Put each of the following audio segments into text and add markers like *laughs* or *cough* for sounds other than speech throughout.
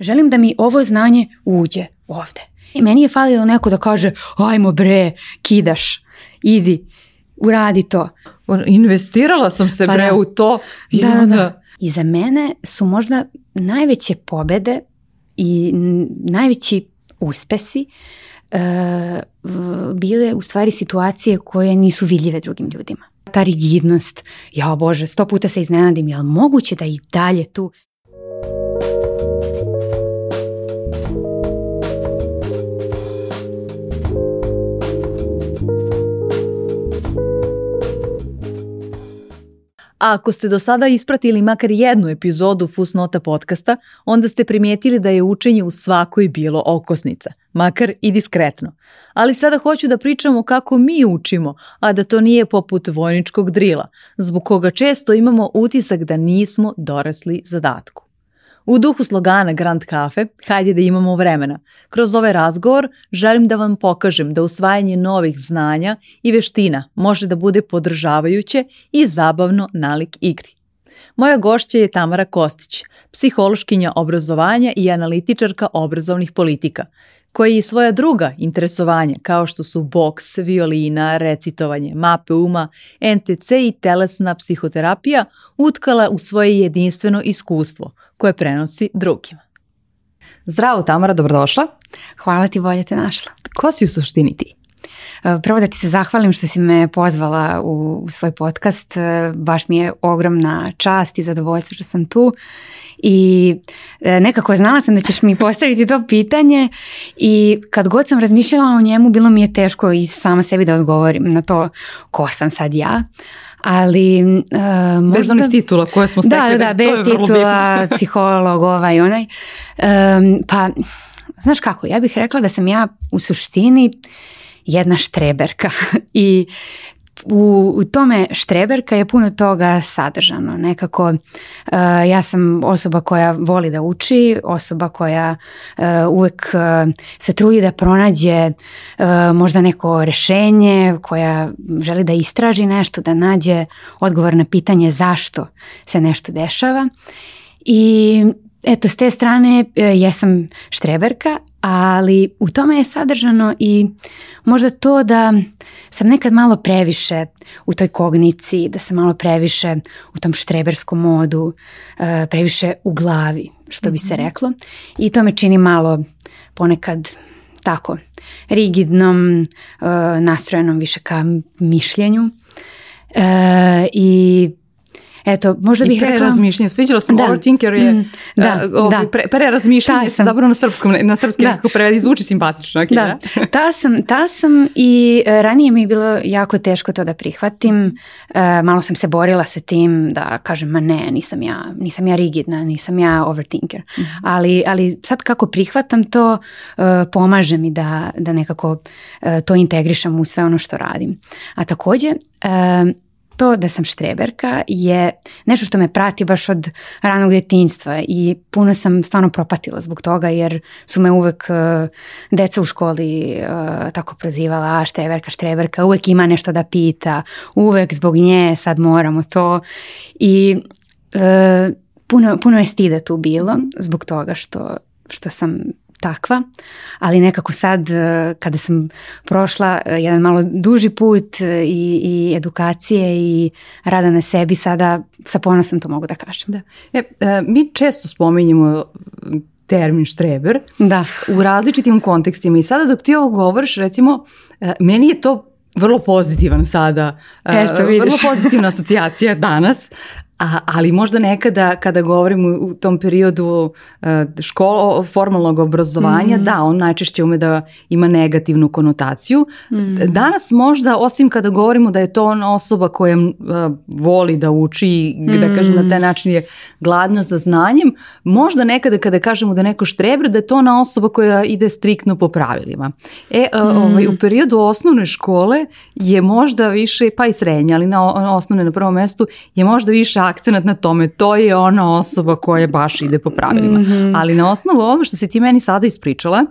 Želim da mi ovo znanje uđe ovde. I meni je falilo neko da kaže, ajmo bre, kidaš, idi, uradi to. Investirala sam se pa bre u to. I da, I za mene su možda najveće pobede i najveći uspesi e, bile u stvari situacije koje nisu vidljive drugim ljudima. Ta rigidnost, ja bože, sto puta se iznenadim, li moguće da i dalje tu... A ako ste do sada ispratili makar jednu epizodu Fusnota podcasta, onda ste primijetili da je učenje u svakoj bilo okosnica, makar i diskretno. Ali sada hoću da pričamo kako mi učimo, a da to nije poput vojničkog drila, zbog koga često imamo utisak da nismo dorasli zadatku. U duhu slogana Grand Cafe, hajde da imamo vremena. Kroz ovaj razgovor želim da vam pokažem da usvajanje novih znanja i veština može da bude podržavajuće i zabavno nalik igri. Moja gošća je Tamara Kostić, psihološkinja obrazovanja i analitičarka obrazovnih politika koji i svoja druga interesovanja kao što su boks, violina, recitovanje, mape uma, NTC i telesna psihoterapija utkala u svoje jedinstveno iskustvo koje prenosi drugima. Zdravo Tamara, dobrodošla. Hvala ti, bolje te našla. Ko si u suštini ti? Prvo da ti se zahvalim što si me pozvala u, svoj podcast. E, baš mi je ogromna čast i zadovoljstvo što sam tu. I e, nekako znala sam da ćeš mi postaviti to pitanje i kad god sam razmišljala o njemu bilo mi je teško i sama sebi da odgovorim na to ko sam sad ja. Ali e, možda... Bez onih titula koje smo stekli. Da, da, bez titula, *laughs* psiholog, ovaj, onaj. pa, znaš kako, ja bih rekla da sam ja u suštini jedna štreberka *laughs* i u tome štreberka je puno toga sadržano. Nekako e, ja sam osoba koja voli da uči, osoba koja uvijek uvek e, se trudi da pronađe e, možda neko rešenje, koja želi da istraži nešto, da nađe odgovor na pitanje zašto se nešto dešava. I eto, s te strane jesam štreberka, ali u tome je sadržano i možda to da sam nekad malo previše u toj kognici, da sam malo previše u tom štreberskom modu, e, previše u glavi, što bi se mhm. reklo. I to me čini malo ponekad tako rigidnom, e, nastrojenom više ka mišljenju e, i Eto, možda bih rekla... prerazmišljenje. Sviđalo se overthinker je mm, da, ovaj, da. Pre, prerazmišljanje se zapravo na srpskom, na srpski nekako prevedi, zvuči simpatično. da. da. *laughs* ta, sam, ta sam i e, ranije mi je bilo jako teško to da prihvatim. E, malo sam se borila sa tim da kažem, ma ne, nisam ja, nisam ja rigidna, nisam ja overthinker. Mhm. Ali, ali sad kako prihvatam to, e, pomaže mi da, da nekako to integrišam u sve ono što radim. A takođe, to da sam štreberka je nešto što me prati baš od ranog djetinjstva i puno sam stvarno propatila zbog toga jer su me uvek e, deca u školi e, tako prozivala a štreberka, štreberka, uvek ima nešto da pita, uvek zbog nje sad moramo to i e, puno, puno je stida tu bilo zbog toga što, što sam takva, ali nekako sad e, kada sam prošla e, jedan malo duži put e, i, i edukacije i rada na sebi, sada sa ponosom to mogu da kažem. Da. E, mi često spominjemo termin štreber da. u različitim kontekstima i sada dok ti ovo govoriš, recimo, meni je to vrlo pozitivan sada, Eto, vrlo pozitivna *laughs* asocijacija danas, a, ali možda nekada kada govorim u, tom periodu uh, školo, formalnog obrazovanja, mhm. da, on najčešće ume da ima negativnu konotaciju. Mhm. Danas možda, osim kada govorimo da je to ona osoba koja uh, voli da uči, da mhm. kažem na taj način je gladna za znanjem, možda nekada kada kažemo da neko štrebre, da je to ona osoba koja ide striktno po pravilima. E, uh, ovaj, u periodu osnovne škole je možda više, pa i srednja, ali na osnovne na prvom mjestu, je možda više na tome, to je ona osoba koja baš ide po pravilima. Mhm. Ali na osnovu ovo što si ti meni sada ispričala,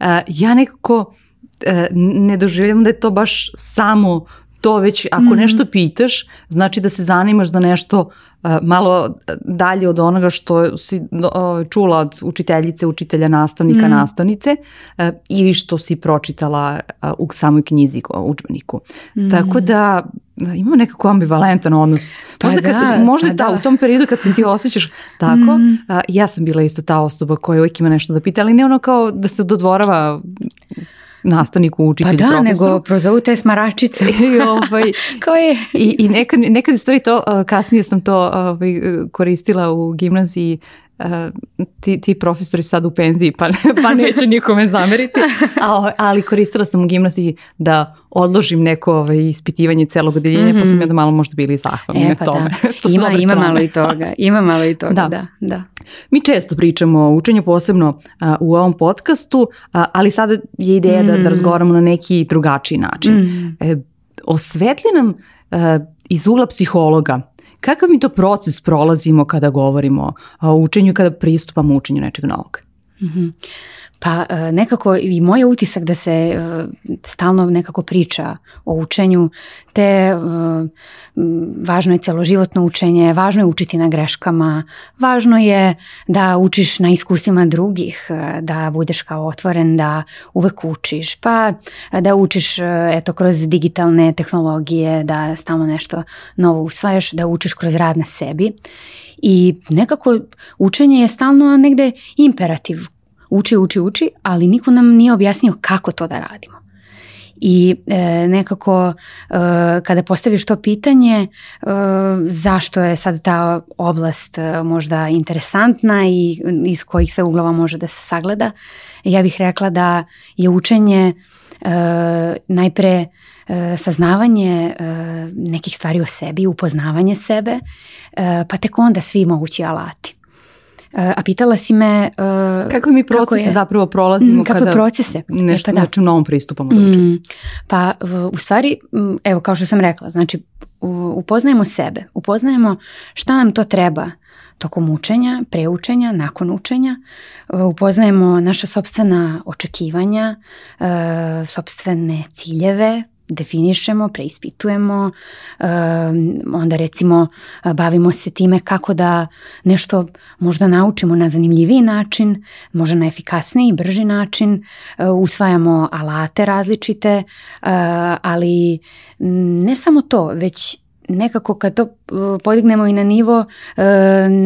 eh, ja nekako eh, ne doživljam da je to baš samo to već ako mhm. nešto pitaš, znači da se zanimaš za nešto eh, malo dalje od onoga što si čula od učiteljice, učitelja, nastavnika, mhm. nastavnice ili što si pročitala u samoj knjizi, u učbeniku. Tako da da, nekako ambivalentan odnos. Pa možda, pa da, kad, možda pa da, u tom periodu kad se ti osjećaš tako, mm. a, ja sam bila isto ta osoba koja uvijek ima nešto da pita, ali ne ono kao da se dodvorava nastavniku, učitelju, Pa da, nego prozovu te smaračice. *laughs* I, ovaj, *laughs* Koje? I, i nekad, nekad u stvari to, kasnije sam to ovaj, koristila u gimnaziji Eh, ti, ti profesori sad u penziji pa, pa neće nikome zameriti, *laughs* ali koristila sam u gimnaziji da odložim neko ovaj, ispitivanje celog odeljenja mm-hmm. onda malo možda bili zahvalni e, na pa tome. *laughs* to ima, ima malo i toga, ima malo i toga, da. da, Mi često pričamo o učenju, posebno u ovom podcastu, ali sada je ideja da, da mhm. razgovaramo na neki drugačiji način. Mm. E, nam e, iz ugla psihologa Kakav mi to proces prolazimo kada govorimo o učenju i kada pristupamo učenju nečeg novog? Mm pa e, nekako i moj utisak da se e, stalno nekako priča o učenju, te e, važno je celoživotno učenje, važno je učiti na greškama, važno je da učiš na iskusima drugih, da budeš kao otvoren, da uvek učiš, pa da učiš eto kroz digitalne tehnologije, da stalno nešto novo usvajaš, da učiš kroz rad na sebi. I nekako učenje je stalno negde imperativ uči, uči, uči, ali niko nam nije objasnio kako to da radimo. I e, nekako e, kada postaviš to pitanje e, zašto je sad ta oblast možda interesantna i iz kojih sve uglova može da se sagleda, ja bih rekla da je učenje najpre saznavanje nekih stvari o sebi, upoznavanje sebe, pa tek onda svi mogući alati. Eh, a pitala si me... Eh, kako mi procese kako je, zapravo mm, prolazimo? Kako kada procese? Nešto, da. Znači, novom pristupom mm, Pa, eh, u stvari, mm, evo, kao što sam rekla, znači, upoznajemo sebe. Upoznajemo šta nam to treba tokom učenja, preučenja, nakon učenja. Upoznajemo naša sobstvena očekivanja, sobstvene ciljeve definišemo, preispitujemo, onda recimo bavimo se time kako da nešto možda naučimo na zanimljiviji način, možda na efikasniji, brži način, e, usvajamo alate različite, e, ali ne samo to, već nekako kad to e, podignemo i na nivo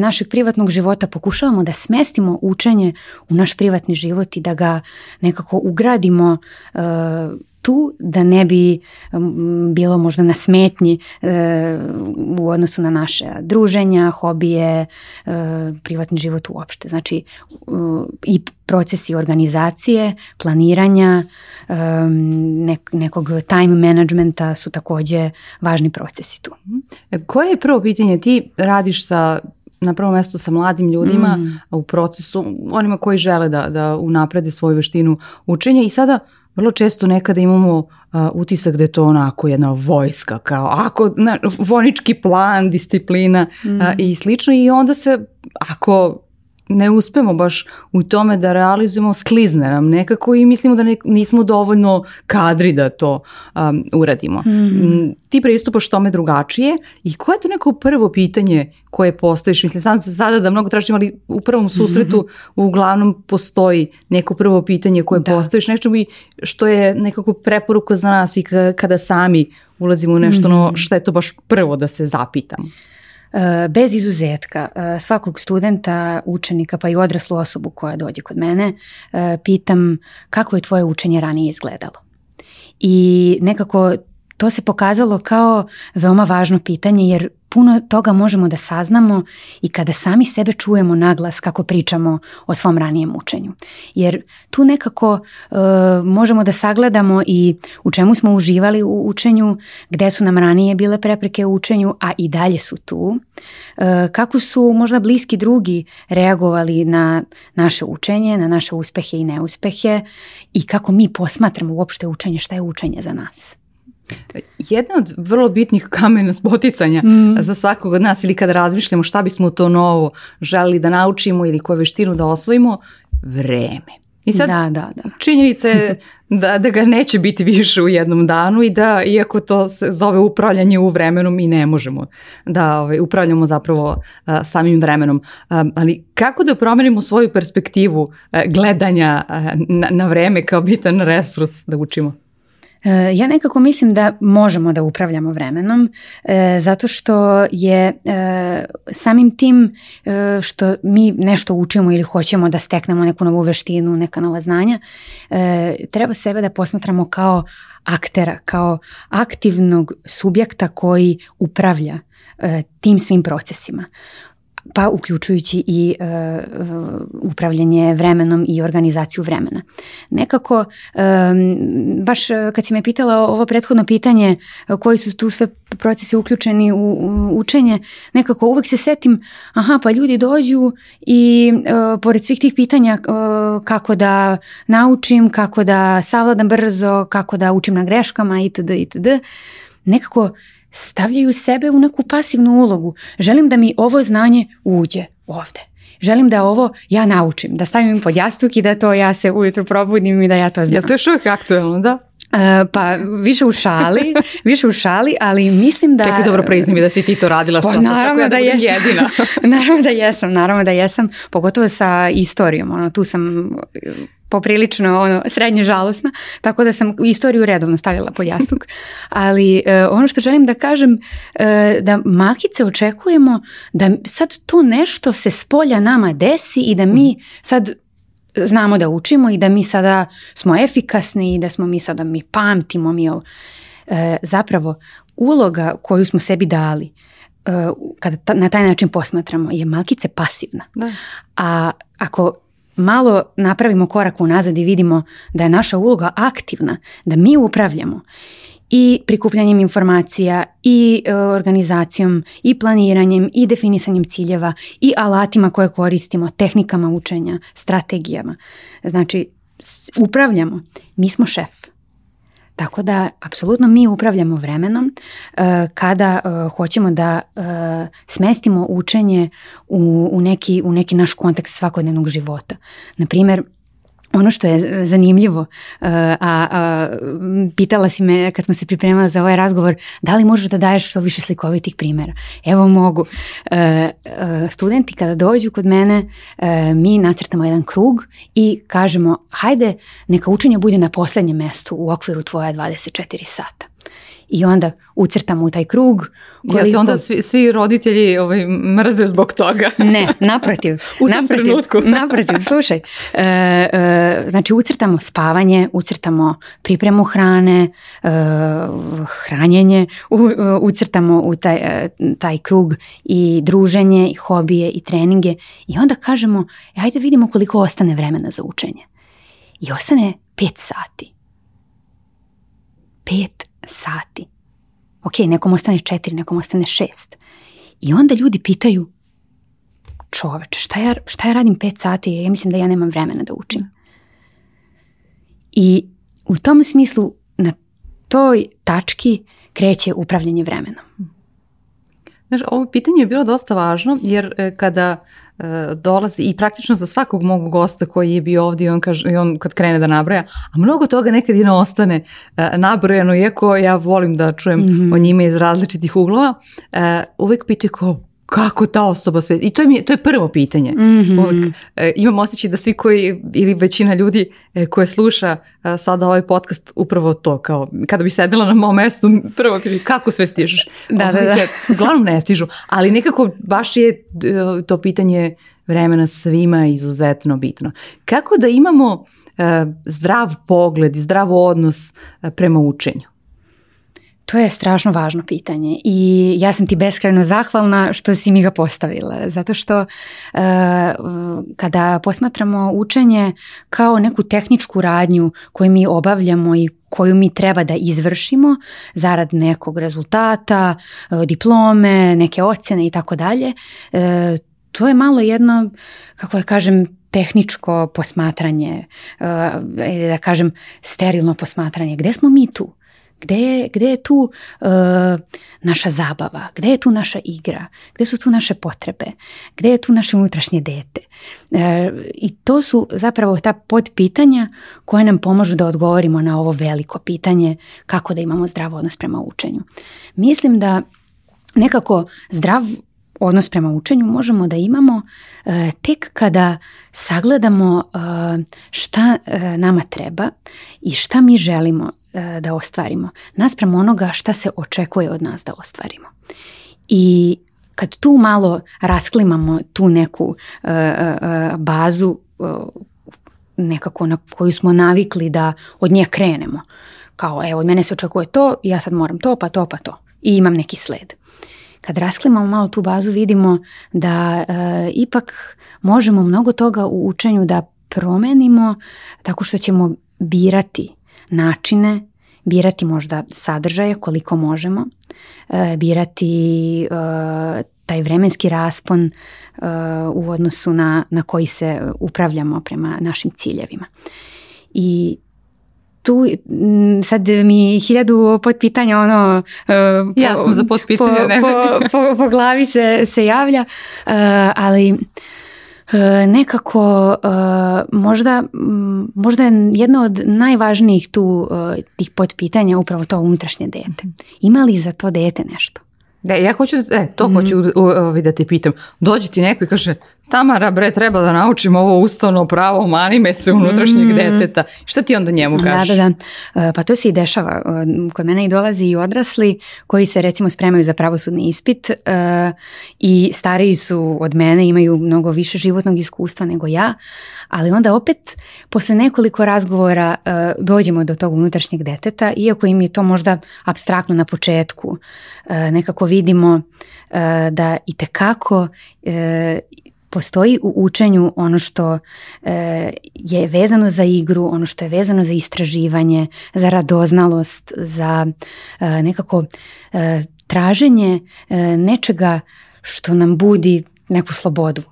našeg privatnog života pokušavamo da smestimo učenje u naš privatni život i da ga nekako ugradimo tu da ne bi bilo možda na smetnji e, u odnosu na naše druženja, hobije, e, privatni život uopšte. Znači i procesi organizacije, planiranja, e, nekog time managementa su takođe važni procesi tu. Koje je prvo pitanje? Ti radiš sa na prvom mjestu sa mladim ljudima mm. u procesu, onima koji žele da, da unaprede svoju veštinu učenja i sada vrlo često nekada imamo utisak da je to onako jedna vojska, kao ako, na, vojnički plan, disciplina mm. i slično i onda se, ako ne uspemo baš u tome da realizujemo, sklizne nam nekako i mislimo da nismo dovoljno kadri da to um, uradimo. Mm-hmm. Ti pristupaš tome drugačije i koje je to neko prvo pitanje koje postaviš? Mislim, sam sada da mnogo tražim, ali u prvom susretu mm-hmm. uglavnom postoji neko prvo pitanje koje da. postaviš, nešto bi što je nekako preporuka za nas i kada sami ulazimo u nešto, mm no što je to baš prvo da se zapitamo. Eh, bez izuzetka eh, svakog studenta, učenika pa i odraslu osobu koja dođe kod mene, eh, pitam kako je tvoje učenje ranije izgledalo. I nekako to se pokazalo kao veoma važno pitanje jer puno toga možemo da saznamo i kada sami sebe čujemo naglas kako pričamo o svom ranijem učenju. Jer tu nekako e, možemo da sagledamo i u čemu smo uživali u učenju, gde su nam ranije bile prepreke u učenju, a i dalje su tu. E, kako su možda bliski drugi reagovali na naše učenje, na naše uspehe i neuspehe i kako mi posmatramo uopšte učenje, šta je učenje za nas. Jedna od vrlo bitnih kamena spoticanja mm. za svakog od nas ili kad razmišljamo šta bismo to novo želili da naučimo ili koju veštinu da osvojimo, vreme. I sad da, da, da. činjenica je *laughs* da, ga neće biti više u jednom danu i da iako to se zove upravljanje u vremenu mi ne možemo da ovaj, upravljamo zapravo samim vremenom. ali kako da promenimo svoju perspektivu e, gledanja na, na vreme kao bitan resurs da učimo? E, ja nekako mislim da možemo da upravljamo vremenom e, zato što je e, samim tim što mi nešto učimo ili hoćemo da steknemo neku novu veštinu, neka nova znanja, treba sebe da posmatramo kao aktera, kao aktivnog subjekta koji upravlja tim svim procesima pa uključujući i e, upravljanje vremenom i organizaciju vremena. Nekako, e, baš e, kad si me pitala ovo prethodno pitanje koji su tu sve procesi uključeni u, učenje, nekako uvek se setim, aha pa ljudi dođu i pored svih tih pitanja kako da naučim, kako da savladam brzo, kako da učim na greškama itd. itd. Nekako stavljaju sebe u neku pasivnu ulogu. Želim da mi ovo znanje uđe ovde. Želim da ovo ja naučim, da stavim pod jastuk i da to ja se ujutru probudim i da ja to znam. Je to još uvijek aktualno, da? Uh, pa više u šali, *laughs* više u šali, ali mislim da... Čekaj, dobro preiznim da si ti to radila, što pa, naravno tako da, da jesam. jedina. *laughs* naravno da jesam, naravno da jesam, pogotovo sa istorijom, ono, tu sam poprilično ono, srednje žalosna, tako da sam istoriju redovno stavila pod jastuk. *laughs* Ali e, ono što želim da kažem, e, da malkice očekujemo da sad to nešto se spolja nama desi i da mi sad znamo da učimo i da mi sada smo efikasni i da smo mi sada, mi pamtimo, mi e, zapravo, uloga koju smo sebi dali, kada na taj način posmatramo, je malkice pasivna. Da. A ako malo napravimo korak unazad i vidimo da je naša uloga aktivna, da mi upravljamo i prikupljanjem informacija i e, organizacijom i planiranjem i definisanjem ciljeva i alatima koje koristimo, tehnikama učenja, strategijama. Znači, upravljamo. Mi smo šef. Tako da, apsolutno mi upravljamo vremenom e, kada e, hoćemo da e, smestimo učenje u, u, neki, u neki naš kontekst svakodnevnog života. Naprimjer, ono što je zanimljivo, e, a, pitala si me kad smo se pripremala za ovaj razgovor, da li možeš da daješ što više slikovitih primjera? Evo mogu. E, e, studenti kada dođu kod mene, mi nacrtamo jedan krug i kažemo, hajde, neka učenje bude na posljednjem mestu u okviru tvoja 24 sata i onda ucrtamo u taj krug. Koliko... Jel onda svi, svi roditelji ovaj, mrze zbog toga? ne, naprotiv. *laughs* u tom naprotiv, trenutku. *laughs* naprotiv, slušaj. E, e, znači ucrtamo spavanje, ucrtamo pripremu hrane, e, hranjenje, u, ucrtamo u taj, e, taj krug i druženje, i hobije, i treninge. I onda kažemo, ajde vidimo koliko ostane vremena za učenje. I ostane pet sati. Pet sati. Ok, nekom ostane četiri, nekom ostane šest. I onda ljudi pitaju, čoveče, šta ja, šta ja radim pet sati? Ja mislim da ja nemam vremena da učim. I u tom smislu na toj tački kreće upravljanje vremenom. Znaš, ovo pitanje je bilo dosta važno jer e, kada e, dolazi i praktično za svakog mogu gosta koji je bio ovdje i on, kaže, on kad krene da nabraja, a mnogo toga nekad i ne ostane e, nabrojeno iako ja volim da čujem mm -hmm. o njima iz različitih uglova, uvek pitaju kako ta osoba sve... I to je, to je prvo pitanje. mm imam osjećaj da svi koji, ili većina ljudi e, koje sluša e, sada ovaj podcast, upravo to, kao kada bi sedela na mom mestu, prvo kako sve stižeš? Da, da, da. uglavnom ne stižu, ali nekako baš je e, to pitanje vremena svima izuzetno bitno. Kako da imamo zdrav pogled i zdrav odnos prema učenju? To je strašno važno pitanje i ja sam ti beskrajno zahvalna što si mi ga postavila, zato što e, kada posmatramo učenje kao neku tehničku radnju koju mi obavljamo i koju mi treba da izvršimo zarad nekog rezultata, e, diplome, neke ocjene i tako dalje, e, to je malo jedno, kako da kažem, tehničko posmatranje, da kažem sterilno posmatranje. Gde smo mi tu? Gde je, je tu e, naša zabava? Gde je tu naša igra? Gde su tu naše potrebe? Gde je tu naše unutrašnje dete? E, I to su zapravo ta podpitanja koje nam pomažu da odgovorimo na ovo veliko pitanje kako da imamo zdrav odnos prema učenju. Mislim da nekako zdrav odnos prema učenju možemo da imamo e, tek kada sagledamo šta nama treba i šta mi želimo Eh, da ostvarimo, naspram onoga šta se očekuje od nas da ostvarimo. I kad tu malo rasklimamo tu neku eh, eh, bazu nekako na koju smo navikli da od nje krenemo, kao evo od mene se očekuje to, ja sad moram to, pa to, pa to i imam neki sled. Kad rasklimamo malo tu bazu vidimo da ipak možemo mnogo toga u učenju da promenimo tako što ćemo birati načine, birati možda sadržaje koliko možemo, e, birati e, taj vremenski raspon e, u odnosu na, na koji se upravljamo prema našim ciljevima. I tu sad mi hiljadu potpitanja ono po, sam za po, po, po, glavi se, se javlja ali E, nekako e, možda, možda je jedno od najvažnijih tu e, tih potpitanja upravo to unutrašnje dete. Mhm. Ima li za to dete nešto? Da, ja hoću, e, to mm. hoću da te pitam. Dođe ti neko i kaže, Tamara, bre, treba da naučim ovo ustavno pravo me se unutrašnjeg mm. deteta. Šta ti onda njemu kažeš? Da, da, da. E, pa to se i dešava. E, kod mene i dolazi i odrasli koji se recimo spremaju za pravosudni ispit e, i stariji su od mene, imaju mnogo više životnog iskustva nego ja, ali onda opet posle nekoliko razgovora dođemo do tog unutrašnjeg deteta, iako im je to možda abstraktno na početku. nekako vidimo da i tekako postoji u učenju ono što e, je vezano za igru, ono što je vezano za istraživanje, za radoznalost, za e, nekako e, traženje nečega što nam budi neku slobodu.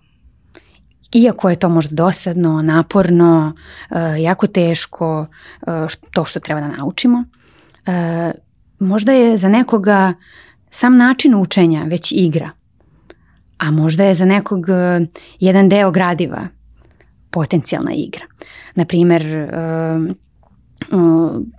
Iako je to možda dosadno, naporno, jako teško to što treba da naučimo, možda je za nekoga sam način učenja već igra a možda je za nekog e, jedan deo gradiva potencijalna igra. Naprimer, e, e,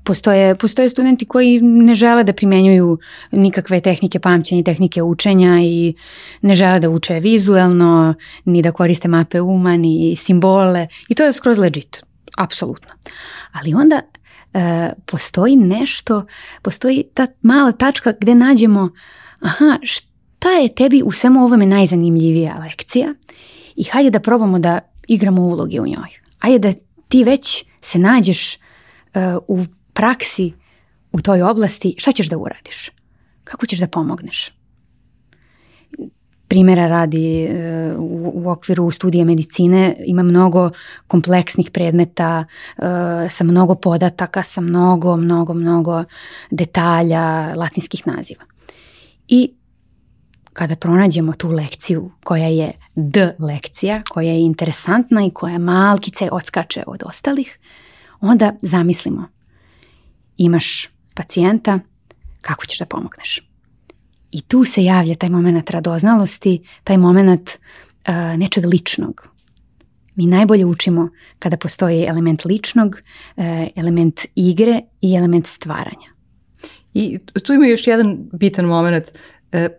postoje, postoje studenti koji ne žele da primenjuju nikakve tehnike pamćenja i tehnike učenja i ne žele da uče vizuelno, ni da koriste mape uma, ni simbole i to je skroz legit, apsolutno. Ali onda postoji nešto, postoji ta mala tačka gde nađemo aha, što. Ta je tebi u svemu ovome najzanimljivija lekcija i hajde da probamo da igramo uloge u njoj. Hajde da ti već se nađeš uh, u praksi u toj oblasti, šta ćeš da uradiš? Kako ćeš da pomogneš? Primjera radi uh, u, okviru studije medicine ima mnogo kompleksnih predmeta uh, sa mnogo podataka, sa mnogo, mnogo, mnogo detalja latinskih naziva. I kada pronađemo tu lekciju koja je D lekcija, koja je interesantna i koja malkice odskače od ostalih, onda zamislimo. Imaš pacijenta, kako ćeš da pomogneš? I tu se javlja taj moment radoznalosti, taj moment e, nečeg ličnog. Mi najbolje učimo kada postoji element ličnog, e, element igre i element stvaranja. I tu ima još jedan bitan moment. E,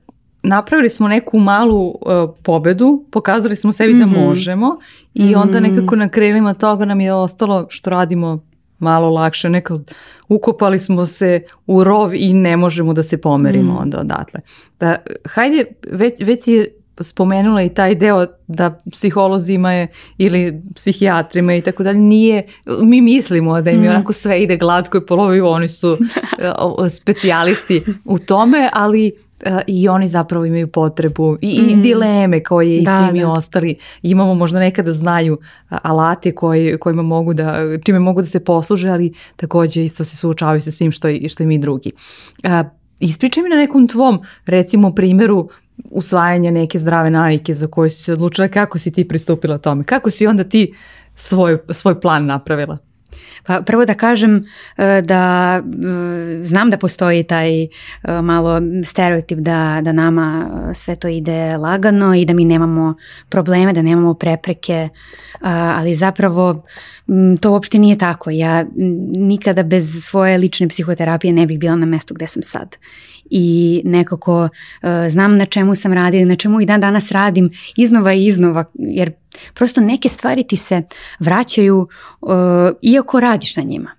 napravili smo neku malu uh, pobedu, pokazali smo sebi da mhm. možemo i mhm. onda nekako na krilima toga nam je ostalo što radimo malo lakše, nekako ukopali smo se u rov i ne možemo da se pomerimo mhm. onda odatle. Da, hajde, već, već je spomenula i taj deo da psiholozima je, ili psihijatrima i tako dalje nije, mi mislimo da im onako sve ide glatko i polovi, oni su *laughs* e, specijalisti u tome, ali Eh, i oni zapravo imaju potrebu i, mhm. dileme koje i svi ostali imamo možda nekada znaju eh, alate kojima mogu da, čime mogu da se posluže, ali takođe isto se suočavaju sa svim što i, što i mi drugi. Eh, ispričaj mi na nekom tvom, recimo, primjeru usvajanja neke zdrave navike za koje si se odlučila, kako si ti pristupila tome? Kako si onda ti svoj, svoj plan napravila? Pa prvo da kažem e, da e, znam da postoji taj e, malo stereotip da, da nama sve to ide lagano i da mi nemamo probleme, da nemamo prepreke, ali zapravo to uopšte nije tako. Ja nikada bez svoje lične psihoterapije ne bih bila na mestu gde sam sad i nekako znam na čemu sam radila, na čemu i dan danas radim iznova i iznova, jer Prosto neke stvari ti se vraćaju e, iako radiš na njima.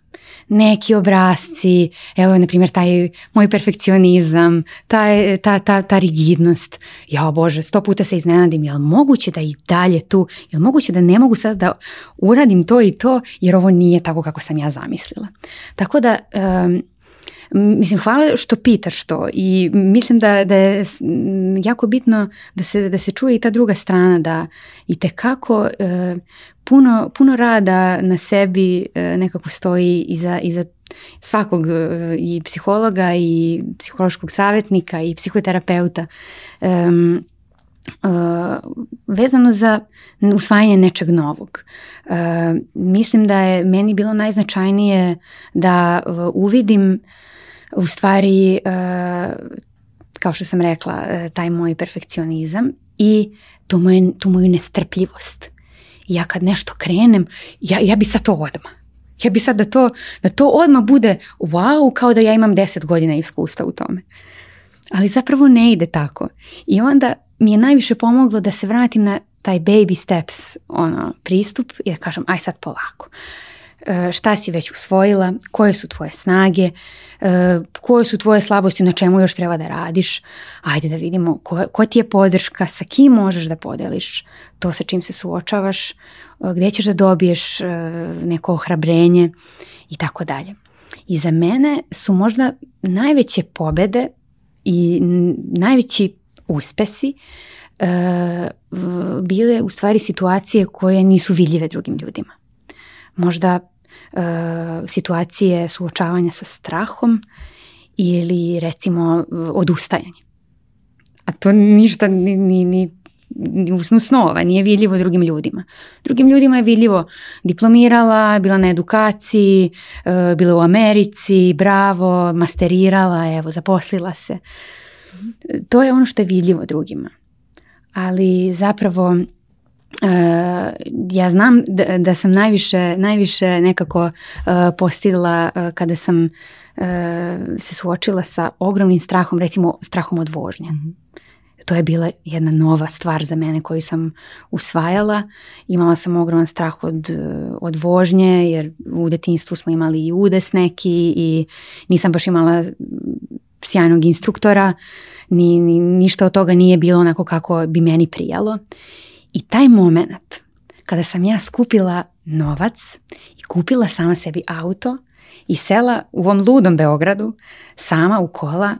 Neki obrazci, evo na primjer taj moj perfekcionizam, ta, ta, ta, rigidnost. Ja bože, sto puta se iznenadim, jel moguće da i dalje tu, jel moguće da ne mogu sada da uradim to i to jer ovo nije tako kako sam ja zamislila. Tako da Mislim, hvala što pitaš to i mislim da, da je jako bitno da se, da se čuje i ta druga strana da i tekako e, puno, puno rada na sebi e, nekako stoji iza, iza svakog e, i psihologa i psihološkog savjetnika i psihoterapeuta. E, vezano za usvajanje nečeg novog. mislim da je meni bilo najznačajnije da uvidim u stvari e, kao što sam rekla e, taj moj perfekcionizam i tu moju, tu moju nestrpljivost. Ja kad nešto krenem, ja, ja bi sad to odmah. Ja bi sad da to, da to odmah bude wow, kao da ja imam deset godina iskustva u tome. Ali zapravo ne ide tako. I onda mi je najviše pomoglo da se vratim na taj baby steps ono, pristup i da kažem aj sad polako. E, šta si već usvojila, koje su tvoje snage, e, koje su tvoje slabosti, na čemu još treba da radiš. Ajde da vidimo ko, ko ti je podrška, sa kim možeš da podeliš to sa čim se suočavaš, e, gdje ćeš da dobiješ neko ohrabrenje i tako dalje. I za mene su možda najveće pobede i najveći uspesi bile u stvari situacije koje nisu vidljive drugim ljudima možda E, situacije suočavanja sa strahom ili recimo odustajanje. A to ništa ni, ni, ni snova, nije vidljivo drugim ljudima. Drugim ljudima je vidljivo diplomirala, bila na edukaciji, e, bila u Americi, bravo, masterirala, evo, zaposlila se. Mhm. To je ono što je vidljivo drugima. Ali zapravo Eh, ja znam da, sam najviše, najviše nekako eh, postigla eh, kada sam se suočila sa ogromnim strahom, recimo strahom od vožnje. Mhm. To je bila jedna nova stvar za mene koju sam usvajala. Imala sam ogroman strah od, od vožnje jer u detinjstvu smo imali i udes neki i nisam baš imala sjajnog instruktora. Ni, ni, ništa od toga nije bilo onako kako bi meni prijalo. I taj moment kada sam ja skupila novac i kupila sama sebi auto i sela u ovom ludom Beogradu sama u kola,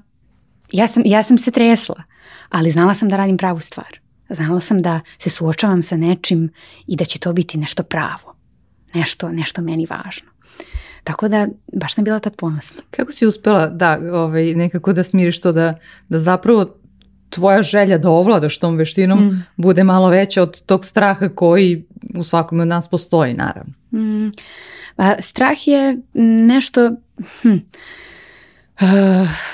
ja sam, ja sam se tresla, ali znala sam da radim pravu stvar. Znala sam da se suočavam sa nečim i da će to biti nešto pravo, nešto, nešto meni važno. Tako da baš sam bila tad ponosna. Kako si uspela da ovaj, nekako da smiriš to da, da zapravo tvoja želja da ovladaš tom veštinom mm. bude malo veća od tog straha koji u svakom od nas postoji, naravno. Mm. Pa, strah je nešto... Hm.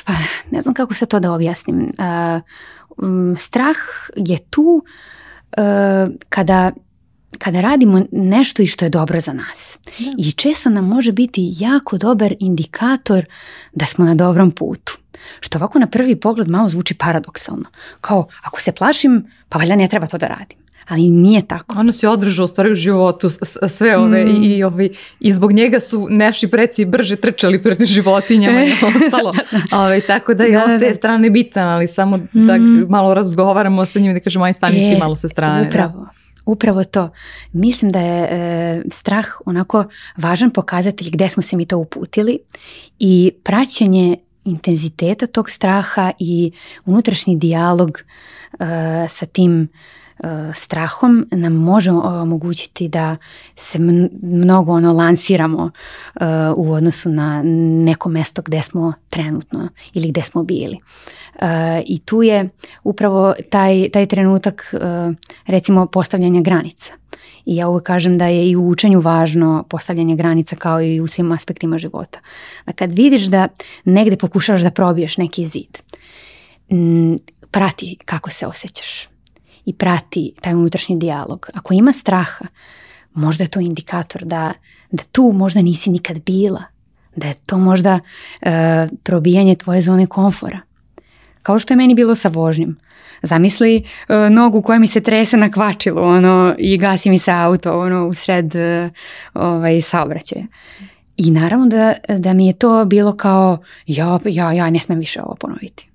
pa, ne znam kako se to da objasnim. Uh, strah je tu uh, kada kada radimo nešto i što je dobro za nas. I često nam može biti jako dobar indikator da smo na dobrom putu. Što ovako na prvi pogled malo zvuči paradoksalno. Kao, ako se plašim, pa valjda ne treba to da radim ali nije tako. Ono se održao u stvari u životu sve ove i, mm. ovi i zbog njega su naši preci brže trčali pred životinjama i *laughs* ostalo. Ovaj, tako da je da, ostaje strane bitan, ali samo da mm. malo razgovaramo sa njim i da kažemo aj stani e, malo sa strane. Upravo. Upravo to. Mislim da je e, strah onako važan pokazatelj gdje smo se mi to uputili i praćenje intenziteta tog straha i unutrašnji dijalog e, sa tim E, strahom nam može e, omogućiti da se mnogo ono lansiramo e, u odnosu na neko mesto gde smo trenutno ili gde smo bili. I tu je upravo taj, taj trenutak recimo postavljanja granica. I ja uvek kažem da je i u učenju važno postavljanje granica kao i u svim aspektima života. Da kad vidiš da negde pokušavaš da probiješ neki zid, prati kako se osjećaš i prati taj unutrašnji dijalog. Ako ima straha, možda je to indikator da, da tu možda nisi nikad bila, da je to možda e, probijanje tvoje zone komfora. Kao što je meni bilo sa vožnjom. Zamisli e, nogu koja mi se trese na kvačilu ono, i gasi mi se auto ono, u sred e, ovaj, saobraćaja. I naravno da, da mi je to bilo kao ja, ja, ja ne smem više ovo ponoviti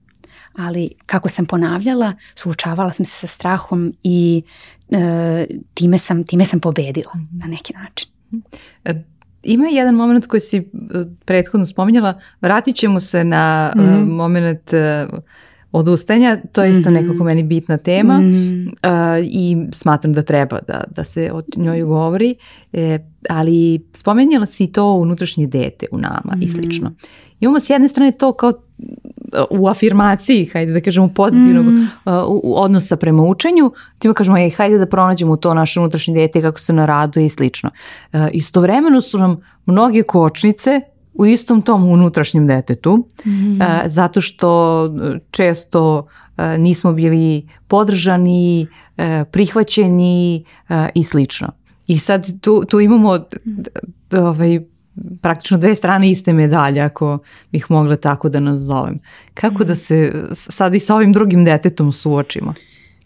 ali kako sam ponavljala, suočavala sam se sa strahom i e, time, sam, time sam pobedila mhm. na neki način. E, ima jedan moment koji si e, prethodno spominjala, vratit ćemo se na mhm. moment odustanja. to je isto mhm. nekako meni bitna tema i smatram da treba da, da se o njoj govori, ali spominjala si i to unutrašnje dete u nama mm-hmm. i slično. Imamo ono s jedne strane to kao u afirmaciji, hajde da kažemo pozitivnog mm. Uh, odnosa prema učenju, mi kažemo ej, hajde da pronađemo to naše unutrašnje dete kako se naraduje i slično. Uh, istovremeno su nam mnoge kočnice u istom tom unutrašnjem detetu, uh, mm. zato što često nismo bili podržani, prihvaćeni i slično. I sad tu, tu imamo ovaj, praktično dve strane iste medalje ako bih mogla tako da nazovem. Kako da se sad i sa ovim drugim detetom suočimo?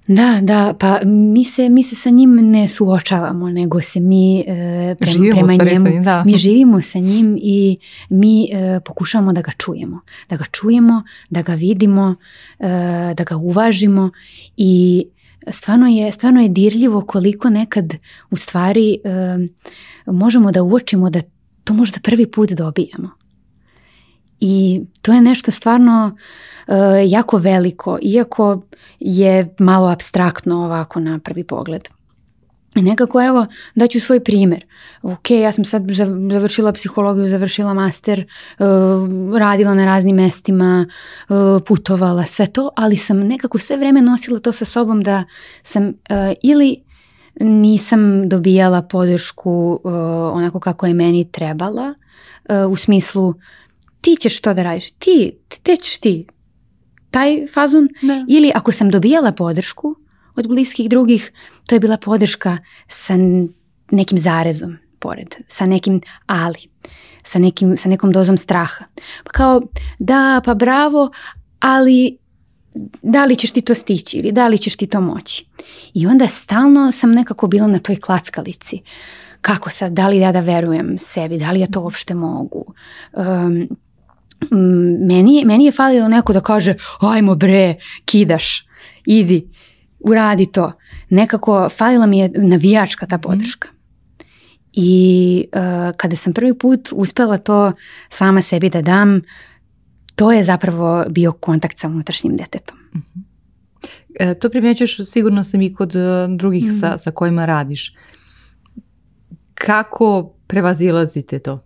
Da, da, pa mi se, mi se sa njim ne suočavamo, nego se mi e, prema, živimo njemu, mi živimo sa njim i mi e, pokušavamo da ga čujemo, da ga čujemo, da ga vidimo, e, da ga uvažimo i stvarno je, stvarno je dirljivo koliko nekad u stvari e, možemo da uočimo da to možda prvi put dobijemo. I to je nešto stvarno e, jako veliko, iako je malo abstraktno ovako na prvi pogled. I nekako evo daću svoj primjer. Ok, ja sam sad završila psihologiju, završila master, e, radila na raznim mestima, e, putovala, sve to, ali sam nekako sve vrijeme nosila to sa sobom da sam ili nisam dobijala podršku uh, onako kako je meni trebala uh, u smislu ti ćeš to da radiš, ti, te ćeš ti, taj fazon. Ili ako sam dobijala podršku od bliskih drugih, to je bila podrška sa nekim zarezom pored, sa nekim ali, sa, nekim, sa nekom dozom straha. Pa kao da, pa bravo, ali da li ćeš ti to stići ili da li ćeš ti to moći. I onda stalno sam nekako bila na toj klackalici. Kako sad, da li ja da verujem sebi, da li ja to uopšte mogu. meni, meni je falilo neko da kaže ajmo bre, kidaš, idi, uradi to. Nekako falila mi je navijačka ta mhm. podrška. I e, kada sam prvi put uspjela to sama sebi da dam, to je zapravo bio kontakt sa unutrašnjim detetom. Mm-hmm. E, to primjećuješ sigurno sam i kod e, drugih sa, mm-hmm. sa kojima radiš. Kako prevazilazite to?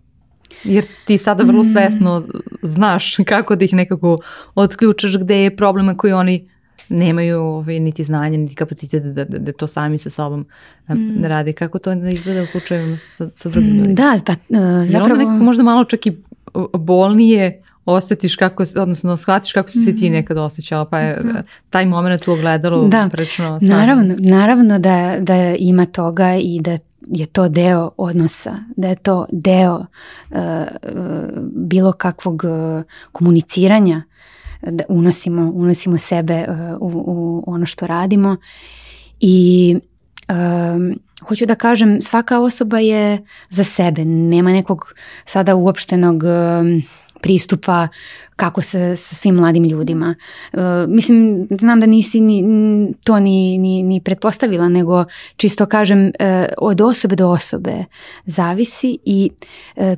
Jer ti sada vrlo mm-hmm. svesno znaš kako da ih nekako otključaš gde je problema koji oni nemaju ovaj, niti znanja, niti kapacitet da, da, to sami sa sobom mm. rade. Kako to izgleda u slučaju sa, drugim mm, ljudima? Da, pa zapravo... možda malo čak i bolnije osjetiš kako, odnosno shvatiš kako si se ti mhm. nekad osjećala, pa je mhm. taj moment u ogledalu da. Naravno, naravno da, da ima toga i da je to deo odnosa, da je to deo eh, eh, bilo kakvog eh, komuniciranja, da unosimo, unosimo sebe u, ono što radimo i um, hoću da kažem svaka osoba je za sebe, nema nekog sada uopštenog pristupa kako se sa svim mladim ljudima. E, mislim, znam da nisi ni, to ni, ni, pretpostavila, nego čisto kažem e, od osobe do osobe zavisi i e,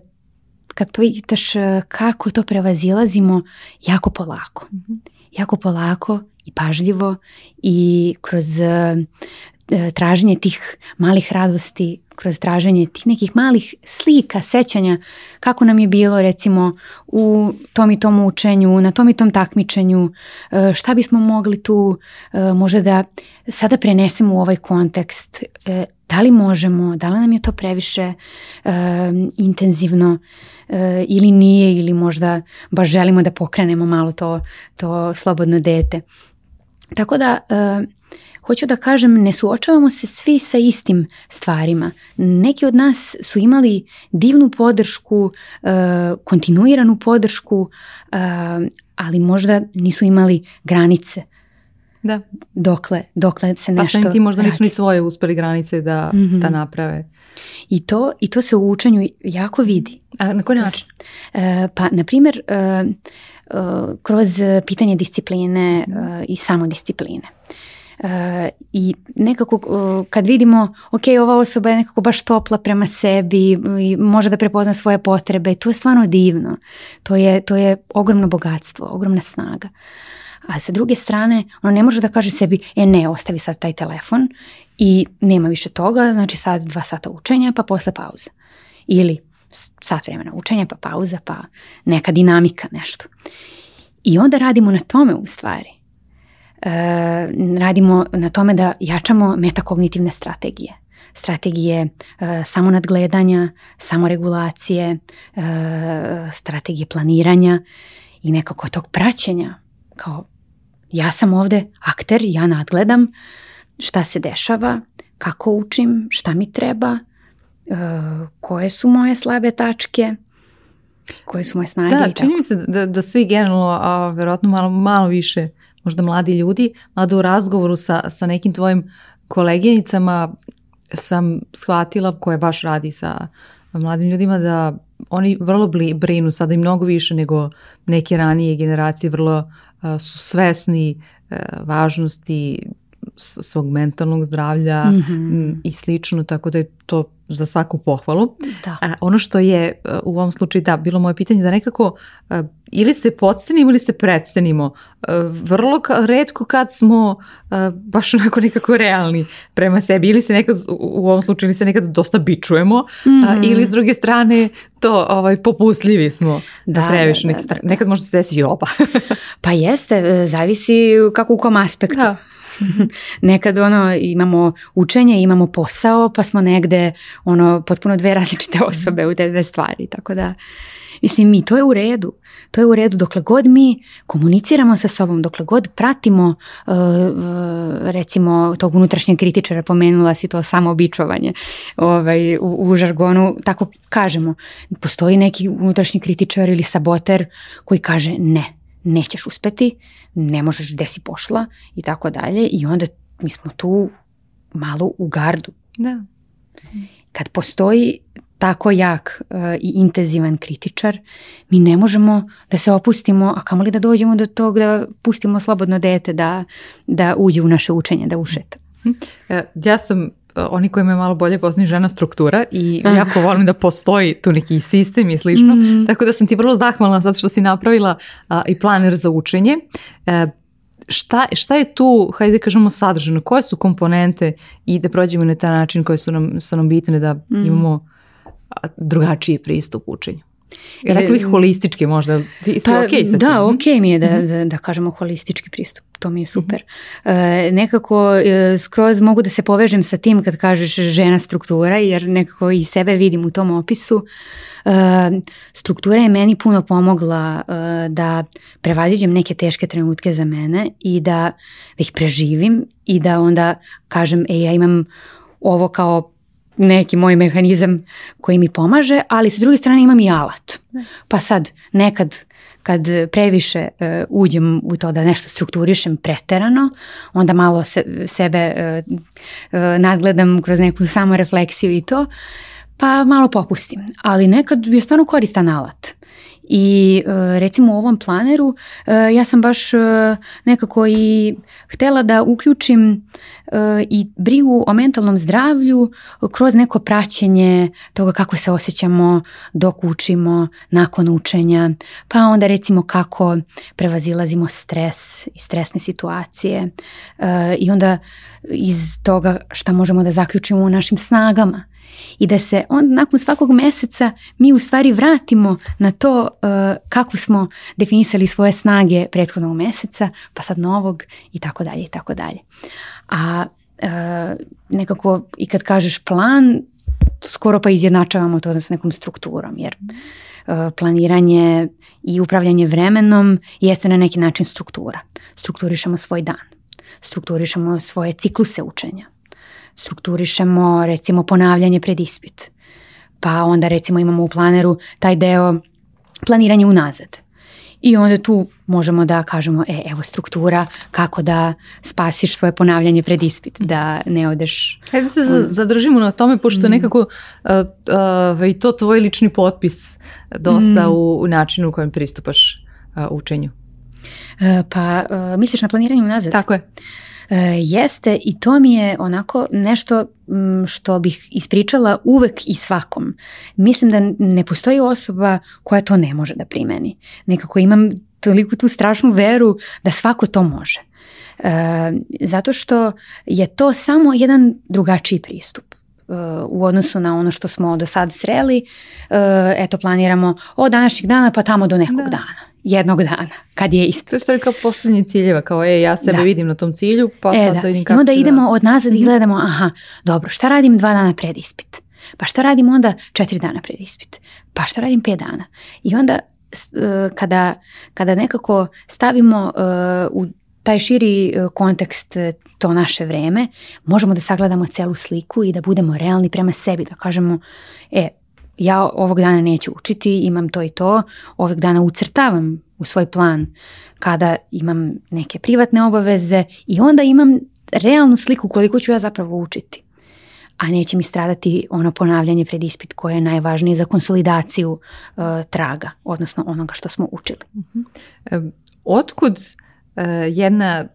kad pitaš kako to prevazilazimo, jako polako. Mhm. Jako polako i pažljivo i kroz E, traženje tih malih radosti, kroz traženje tih nekih malih slika, sećanja kako nam je bilo recimo u tom i tom učenju, na tom i tom takmičenju, e, šta bismo mogli tu e, možda da sada prenesemo u ovaj kontekst, da li možemo, da li nam je to previše intenzivno ili nije ili možda baš želimo da pokrenemo malo to, to slobodno dete. Tako da Hoću da kažem, ne suočavamo se svi sa istim stvarima. Neki od nas su imali divnu podršku, e, kontinuiranu podršku, e, ali možda nisu imali granice. Da. Dokle, dokle se nešto... Pa sam ti možda nisu ni svoje uspeli granice da, mhm. da naprave. I to, I to se u učenju jako vidi. A na koji način? E, pa, na primjer, kroz pitanje discipline i samodiscipline. I nekako e, kad vidimo, ok, ova osoba je nekako baš topla prema sebi i može da prepozna svoje potrebe i to je stvarno divno. To je, to je ogromno bogatstvo, ogromna snaga. A sa druge strane, ono ne može da kaže sebi, e ne, ostavi sad taj telefon i nema više toga, znači sad dva sata učenja pa posle pauza. Ili sat vremena učenja pa pauza pa neka dinamika, nešto. I onda radimo na tome u stvari. E, radimo na tome da jačamo metakognitivne strategije. Strategije e, samonadgledanja, samoregulacije, e, strategije planiranja i nekako tog praćenja kao ja sam ovdje akter, ja nadgledam šta se dešava, kako učim, šta mi treba, koje su moje slabe tačke, koje su moje snage. Da, čini mi se da, da svi generalno, a vjerojatno malo, malo više možda mladi ljudi, mada u razgovoru sa, sa nekim tvojim koleginicama sam shvatila koje baš radi sa mladim ljudima da oni vrlo brinu sada i mnogo više nego neke ranije generacije, vrlo e, su svesni e, važnosti svog mentalnog zdravlja mhm. i slično, tako da je to za svaku pohvalu. Da. A, ono što je e, u ovom slučaju da bilo moje pitanje da nekako e, ili se podstenimo ili se predstenimo. E, vrlo ka, redko kad smo baš onako nekako realni prema sebi ili se nekad u ovom slučaju ili se nekad dosta bičujemo mm ili s druge strane to ovaj popusljivi smo da, previše da, da, nekad možda se desi i oba. pa jeste, zavisi kako u kom aspektu. Da. *laughs* Nekad ono imamo učenje, imamo posao, pa smo negde ono potpuno dve različite mhm. osobe u te dve stvari, tako da mislim i to je u redu. To je u redu dokle god mi komuniciramo sa sobom, dokle god pratimo uh, uh, recimo tog unutrašnjeg kritičara, pomenula si to samoobičovanje ovaj, u, u žargonu, tako kažemo. Postoji neki unutrašnji kritičar ili saboter koji kaže ne, nećeš uspeti, ne možeš gde si pošla i tako dalje i onda mi smo tu malo u gardu. Da. Kad postoji tako jak e, i intenzivan kritičar, mi ne možemo da se opustimo, a kamoli da dođemo do tog da pustimo slobodno dete da, da uđe u naše učenje, da ušeta. Mhm. E, ja sam E, oni koji me malo bolje poznaju žena struktura i eh. jako volim da postoji tu neki sistem i slično. Mm. Tako da sam ti vrlo zahvalna zato što si napravila i planer za učenje. E, šta, šta je tu, hajde kažemo, sadržano? Koje su komponente i da prođemo na taj način koje su nam, su nam bitne da mm. imamo drugačiji pristup učenju? Rekli ih holistički možda, ti si pa okay Da, ok mi je mhm. da, da, kažemo holistički pristup, to mi je mhm. super. E, nekako e, skroz mogu da se povežem sa tim kad kažeš žena struktura, jer nekako i sebe vidim u tom opisu. E, struktura je meni puno pomogla e, da prevaziđem neke teške trenutke za mene i da, da ih preživim i da onda kažem, e ja imam ovo kao neki moj mehanizam koji mi pomaže, ali s druge strane imam i alat. Pa sad, nekad kad previše e, uđem u to da nešto strukturišem preterano, onda malo sebe e, e, nadgledam kroz neku samorefleksiju i to, pa malo popustim. Ali nekad je stvarno koristan alat. I e, recimo u ovom planeru e, ja sam baš e, nekako i htjela da uključim i brigu o mentalnom zdravlju kroz neko praćenje toga kako se osjećamo dok učimo, nakon učenja, pa onda recimo kako prevazilazimo stres i stresne situacije i onda iz toga šta možemo da zaključimo u našim snagama i da se onda nakon svakog mjeseca mi u stvari vratimo na to uh, kako smo definisali svoje snage prethodnog mjeseca, pa sad novog i tako dalje i tako dalje. A uh, nekako i kad kažeš plan, skoro pa izjednačavamo to s nekom strukturom, jer uh, planiranje i upravljanje vremenom jeste na neki način struktura. Strukturišemo svoj dan, strukturišemo svoje cikluse učenja, strukturišemo recimo ponavljanje pred ispit. Pa onda recimo imamo u planeru taj deo planiranje unazad. I onda tu možemo da kažemo, e, evo struktura, kako da spasiš svoje ponavljanje pred ispit, da ne odeš... Hajde se zadržimo na tome, pošto mm. nekako uh, i to tvoj lični potpis dosta mm. u, u načinu u kojem pristupaš uh, učenju. Pa misliš na planiranje unazad? Tako je. E, jeste i to mi je onako nešto što bih ispričala uvek i svakom. Mislim da ne postoji osoba koja to ne može da primeni. Nekako imam toliko tu strašnu veru da svako to može. E, zato što je to samo jedan drugačiji pristup e, u odnosu na ono što smo do sad sreli, eto planiramo od današnjeg dana pa tamo do nekog dana jednog dana kad je ispit. To je kao ciljeva, kao e, ja sebe vidim na tom cilju, pa e, sad da. I onda idemo od nazad i mhm. gledamo, aha, dobro, šta radim dva dana pred ispit? Pa šta radim onda četiri dana pred ispit? Pa šta radim pet dana? I onda e, kada, kada nekako stavimo e, u taj širi e, kontekst to naše vreme, možemo da sagledamo celu sliku i da budemo realni prema sebi, da kažemo, e, ja ovog dana neću učiti, imam to i to, ovog dana ucrtavam u svoj plan kada imam neke privatne obaveze i onda imam realnu sliku koliko ću ja zapravo učiti. A neće mi stradati ono ponavljanje pred ispit koje je najvažnije za konsolidaciju eh, traga, odnosno onoga što smo učili. uh Otkud eh, jedna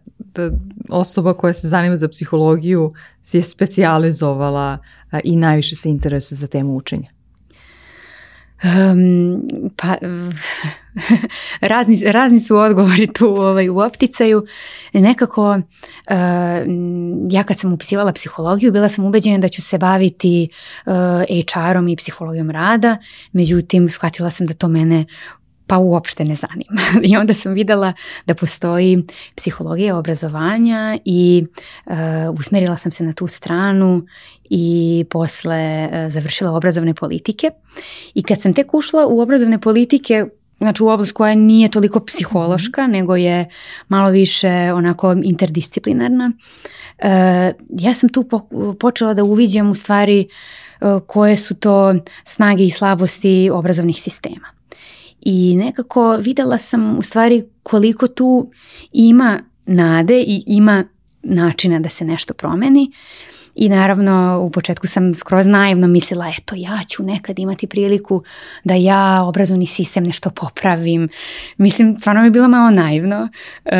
osoba koja se zanima za psihologiju se je specijalizovala eh, i najviše se interesuje za temu učenja? pa, *laughs* razni, razni, su odgovori tu ovaj, u opticaju. Nekako, ja kad sam upisivala psihologiju, bila sam ubeđena da ću se baviti uh, eh, HR-om i psihologijom rada, međutim, shvatila sam da to mene pa uopšte ne zanima. *laughs* I onda sam videla da postoji psihologija obrazovanja i e, usmerila sam se na tu stranu i posle e, završila obrazovne politike. I kad sam tek ušla u obrazovne politike, znači u oblast koja nije toliko psihološka, mhm. nego je malo više onako interdisciplinarna. E, ja sam tu počela da uviđam u stvari koje su to snage i slabosti obrazovnih sistema. I nekako vidjela sam u stvari koliko tu ima nade i ima načina da se nešto promeni. I naravno u početku sam skroz naivno mislila eto ja ću nekad imati priliku da ja obrazovni sistem nešto popravim. Mislim stvarno mi je bilo malo naivno. Uh,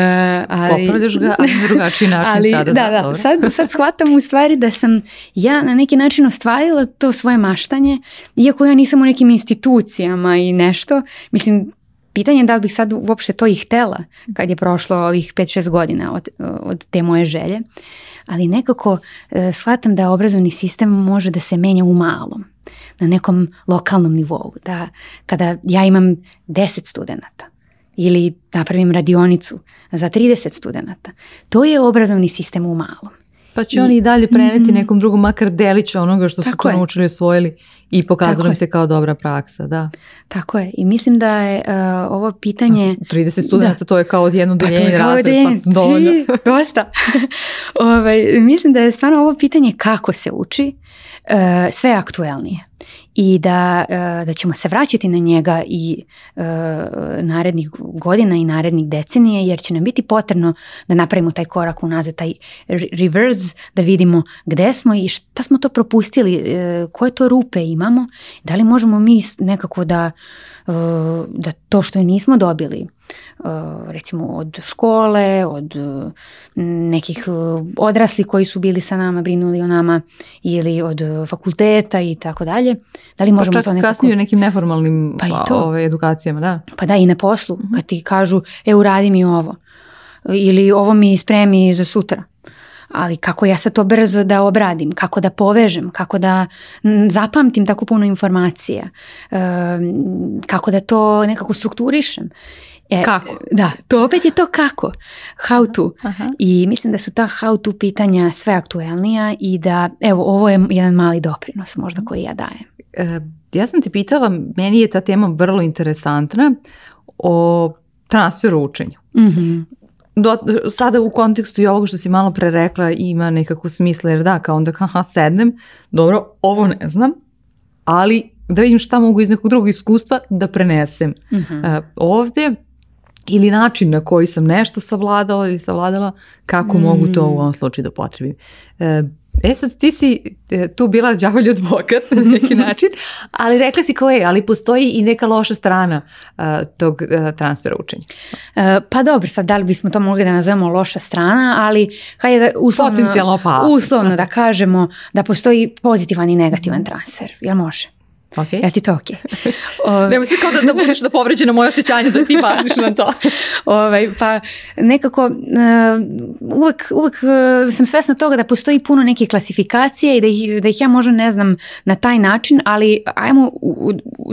ali, Popravljaš ga ali drugačiji način *laughs* ali, sada. Da, da, sad, sad shvatam u stvari da sam ja na neki način ostvarila to svoje maštanje iako ja nisam u nekim institucijama i nešto. Mislim Pitanje je da li bih sad uopšte to i htela kad je prošlo ovih 5-6 godina od, od te moje želje ali nekako e, shvatam da obrazovni sistem može da se menja u malom, na nekom lokalnom nivou, da kada ja imam 10 studenata ili napravim radionicu za 30 studenata, to je obrazovni sistem u malom. Pa će oni i dalje preneti mhm. nekom drugom makar delić onoga što su to naučili osvojili i pokazalo im se kao dobra praksa, da. Tako je i mislim da je uh, ovo pitanje... 30 studenta, to je kao odjedno pa, deljenje razred, pa *laughs* dovoljno. dosta. *laughs* Ove, ovaj, mislim da je stvarno ovo pitanje kako se uči uh, sve aktuelnije i da, e, da ćemo se vraćati na njega i e, narednih godina i narednih decenije jer će nam biti potrebno da napravimo taj korak unazad, taj reverse, da vidimo gde smo i šta smo to propustili, e, koje to rupe imamo, da li možemo mi nekako da E, da to što nismo dobili e, recimo od škole, od e, nekih odrasli koji su bili sa nama, brinuli o nama ili od fakulteta i tako dalje. Da li pa možemo pa čak to kasnije u nekim neformalnim pa to. Ovaj, edukacijama, da. Pa da, i na poslu, mhm. kad ti kažu, e uradi mi ovo ili ovo mi spremi za sutra ali kako ja se to brzo da obradim, kako da povežem, kako da zapamtim tako puno informacija, kako da to nekako strukturišem. E, kako? Da, to opet je to kako. How to. I mislim da su ta how to pitanja sve aktuelnija i da, evo, ovo je jedan mali doprinos možda koji ja dajem. E, ja sam te pitala, meni je ta tema vrlo interesantna o transferu učenja. Mhm do, sada u kontekstu i ovog što si malo pre rekla ima nekako smisla, jer da, kao onda *laughs* ha sednem, dobro, ovo ne znam, ali da vidim šta mogu iz nekog drugog iskustva da prenesem mhm. e, ovdje ili način na koji sam nešto savladala ili savladala, kako mogu to u ovom mm. slučaju da potrebim. E, E sad ti si e, tu bila džavolj advokat na neki *laughs* način, ali rekla si je, ali postoji i neka loša strana e, tog uh, transfera učenja. pa dobro, sad da li bismo to mogli da nazovemo loša strana, ali hajde uslovno, uslovno da kažemo da postoji pozitivan i negativan transfer, jel može? Okay. Ja ti to ok. Ove, Nemo kao da, da budeš da moje osjećanje da ti paziš na to. *laughs* Ovaj, pa nekako e, uvek, uvek e, sam svesna toga da postoji puno nekih klasifikacija i da ih, da ih ja možda ne znam na taj način, ali ajmo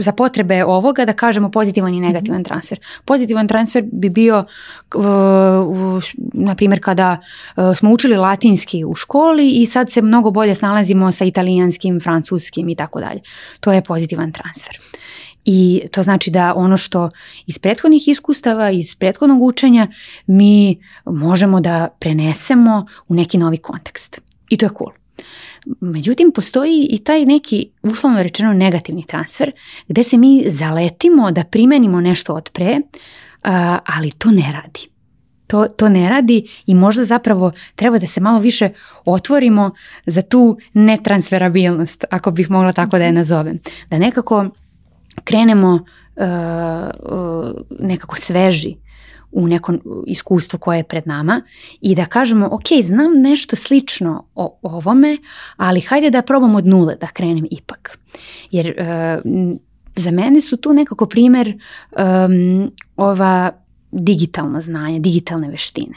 za potrebe ovoga da kažemo pozitivan i mhm. negativan transfer. Pozitivan transfer bi bio e, na primjer kada smo učili latinski u školi i sad se mnogo bolje snalazimo sa italijanskim, francuskim i tako dalje. To je pozitivan transfer. I to znači da ono što iz prethodnih iskustava, iz prethodnog učenja mi možemo da prenesemo u neki novi kontekst. I to je cool. Međutim, postoji i taj neki, uslovno rečeno, negativni transfer gde se mi zaletimo da primenimo nešto od pre, ali to ne radi to, to ne radi i možda zapravo treba da se malo više otvorimo za tu netransferabilnost, ako bih mogla tako da je mhm. nazovem. Da nekako krenemo uh, nekako sveži u nekom iskustvu koje je pred nama i da kažemo ok, znam nešto slično o ovome, ali hajde da probam od nule da krenem ipak. Jer e, za mene su tu nekako primjer ova digitalna znanja, digitalne veštine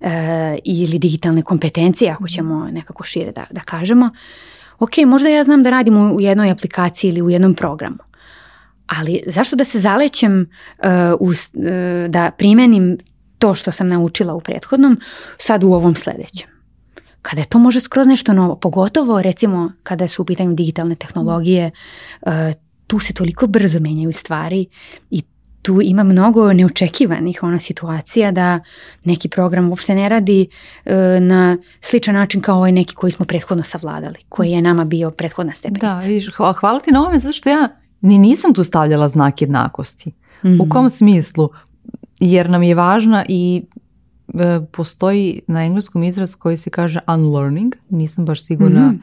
e, ili digitalne kompetencije, ako mhm. ćemo nekako šire da, da kažemo. Ok, možda ja znam da radim u, jednoj aplikaciji ili u jednom programu, ali zašto da se zalećem e, e, da primenim to što sam naučila u prethodnom sad u ovom sljedećem? Kada je to može skroz nešto novo, pogotovo recimo kada su u pitanju digitalne tehnologije, mhm. e, tu se toliko brzo menjaju stvari i tu ima mnogo neočekivanih ona situacija da neki program uopšte ne radi e, na sličan način kao ovaj neki koji smo prethodno savladali, koji je nama bio prethodna stepenica. Da, viš, hvala ti na ovome zato što ja ni nisam tu stavljala znak jednakosti. U mhm. kom smislu? Jer nam je važna i e, postoji na engleskom izraz koji se kaže unlearning, nisam baš sigurna mhm.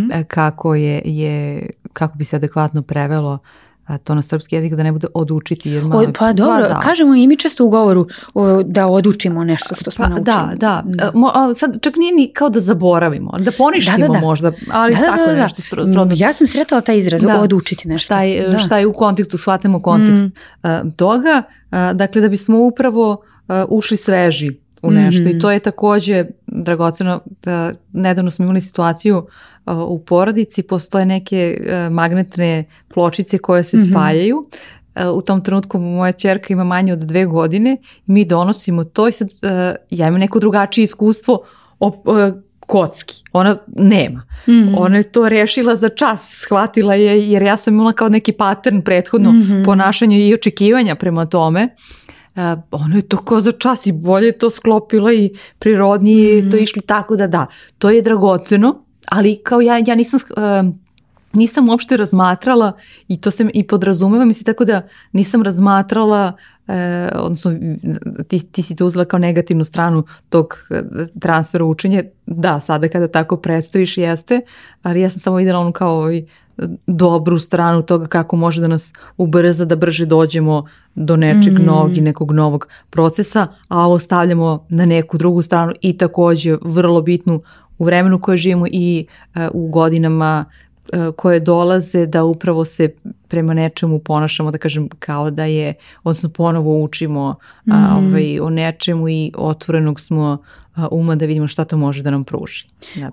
Mhm. E, kako je, je kako bi se adekvatno prevelo a to na srpski jezik da ne bude odučiti. Jer malo... pa, pa dobro, kažemo i mi često u govoru da odučimo nešto što pa smo pa, naučili. Da, da. sad čak nije ni kao da zaboravimo, da poništimo da, da, možda, ali tako nešto. Srodno... Mm, ja sam sretala taj izraz, odučiti nešto. Šta je, šta je u kontekstu, shvatimo kontekst mm. toga. Dakle, da bismo upravo ušli sveži u nešto i mm-hmm. to je također dragoceno. Nedavno smo imali situaciju E, u porodici postoje neke e, magnetne pločice koje se mhm. spajaju. E, u tom trenutku moja čerka ima manje od dve godine mi donosimo to i sad ja imam neko drugačije iskustvo kocki. Ona nema. Mhm. Ona je to rešila za čas, shvatila je jer ja sam imala kao neki pattern prethodno mhm. ponašanje i očekivanja prema tome. Uh, ono je to kao za čas i bolje to sklopila i prirodnije to išli tako da da. To je dragoceno ali kao ja, ja nisam, uh, nisam uopšte razmatrala i to se i podrazumeva, mislim tako da nisam razmatrala e, odnosno ti, si to uzela kao negativnu stranu tog e, transfera učenja, da sada kada tako predstaviš jeste, ali ja sam samo videla onu kao ovaj, dobru stranu toga kako može da nas ubrza da brže dođemo do nečeg mhm. novog i nekog novog procesa, a ovo stavljamo na neku drugu stranu i takođe vrlo bitnu u vremenu koje živimo i e, u godinama e, koje dolaze da upravo se prema nečemu ponašamo, da kažem kao da je, odnosno ponovo učimo mhm. ovaj, o nečemu i otvorenog smo uma da vidimo što to može da nam pruži.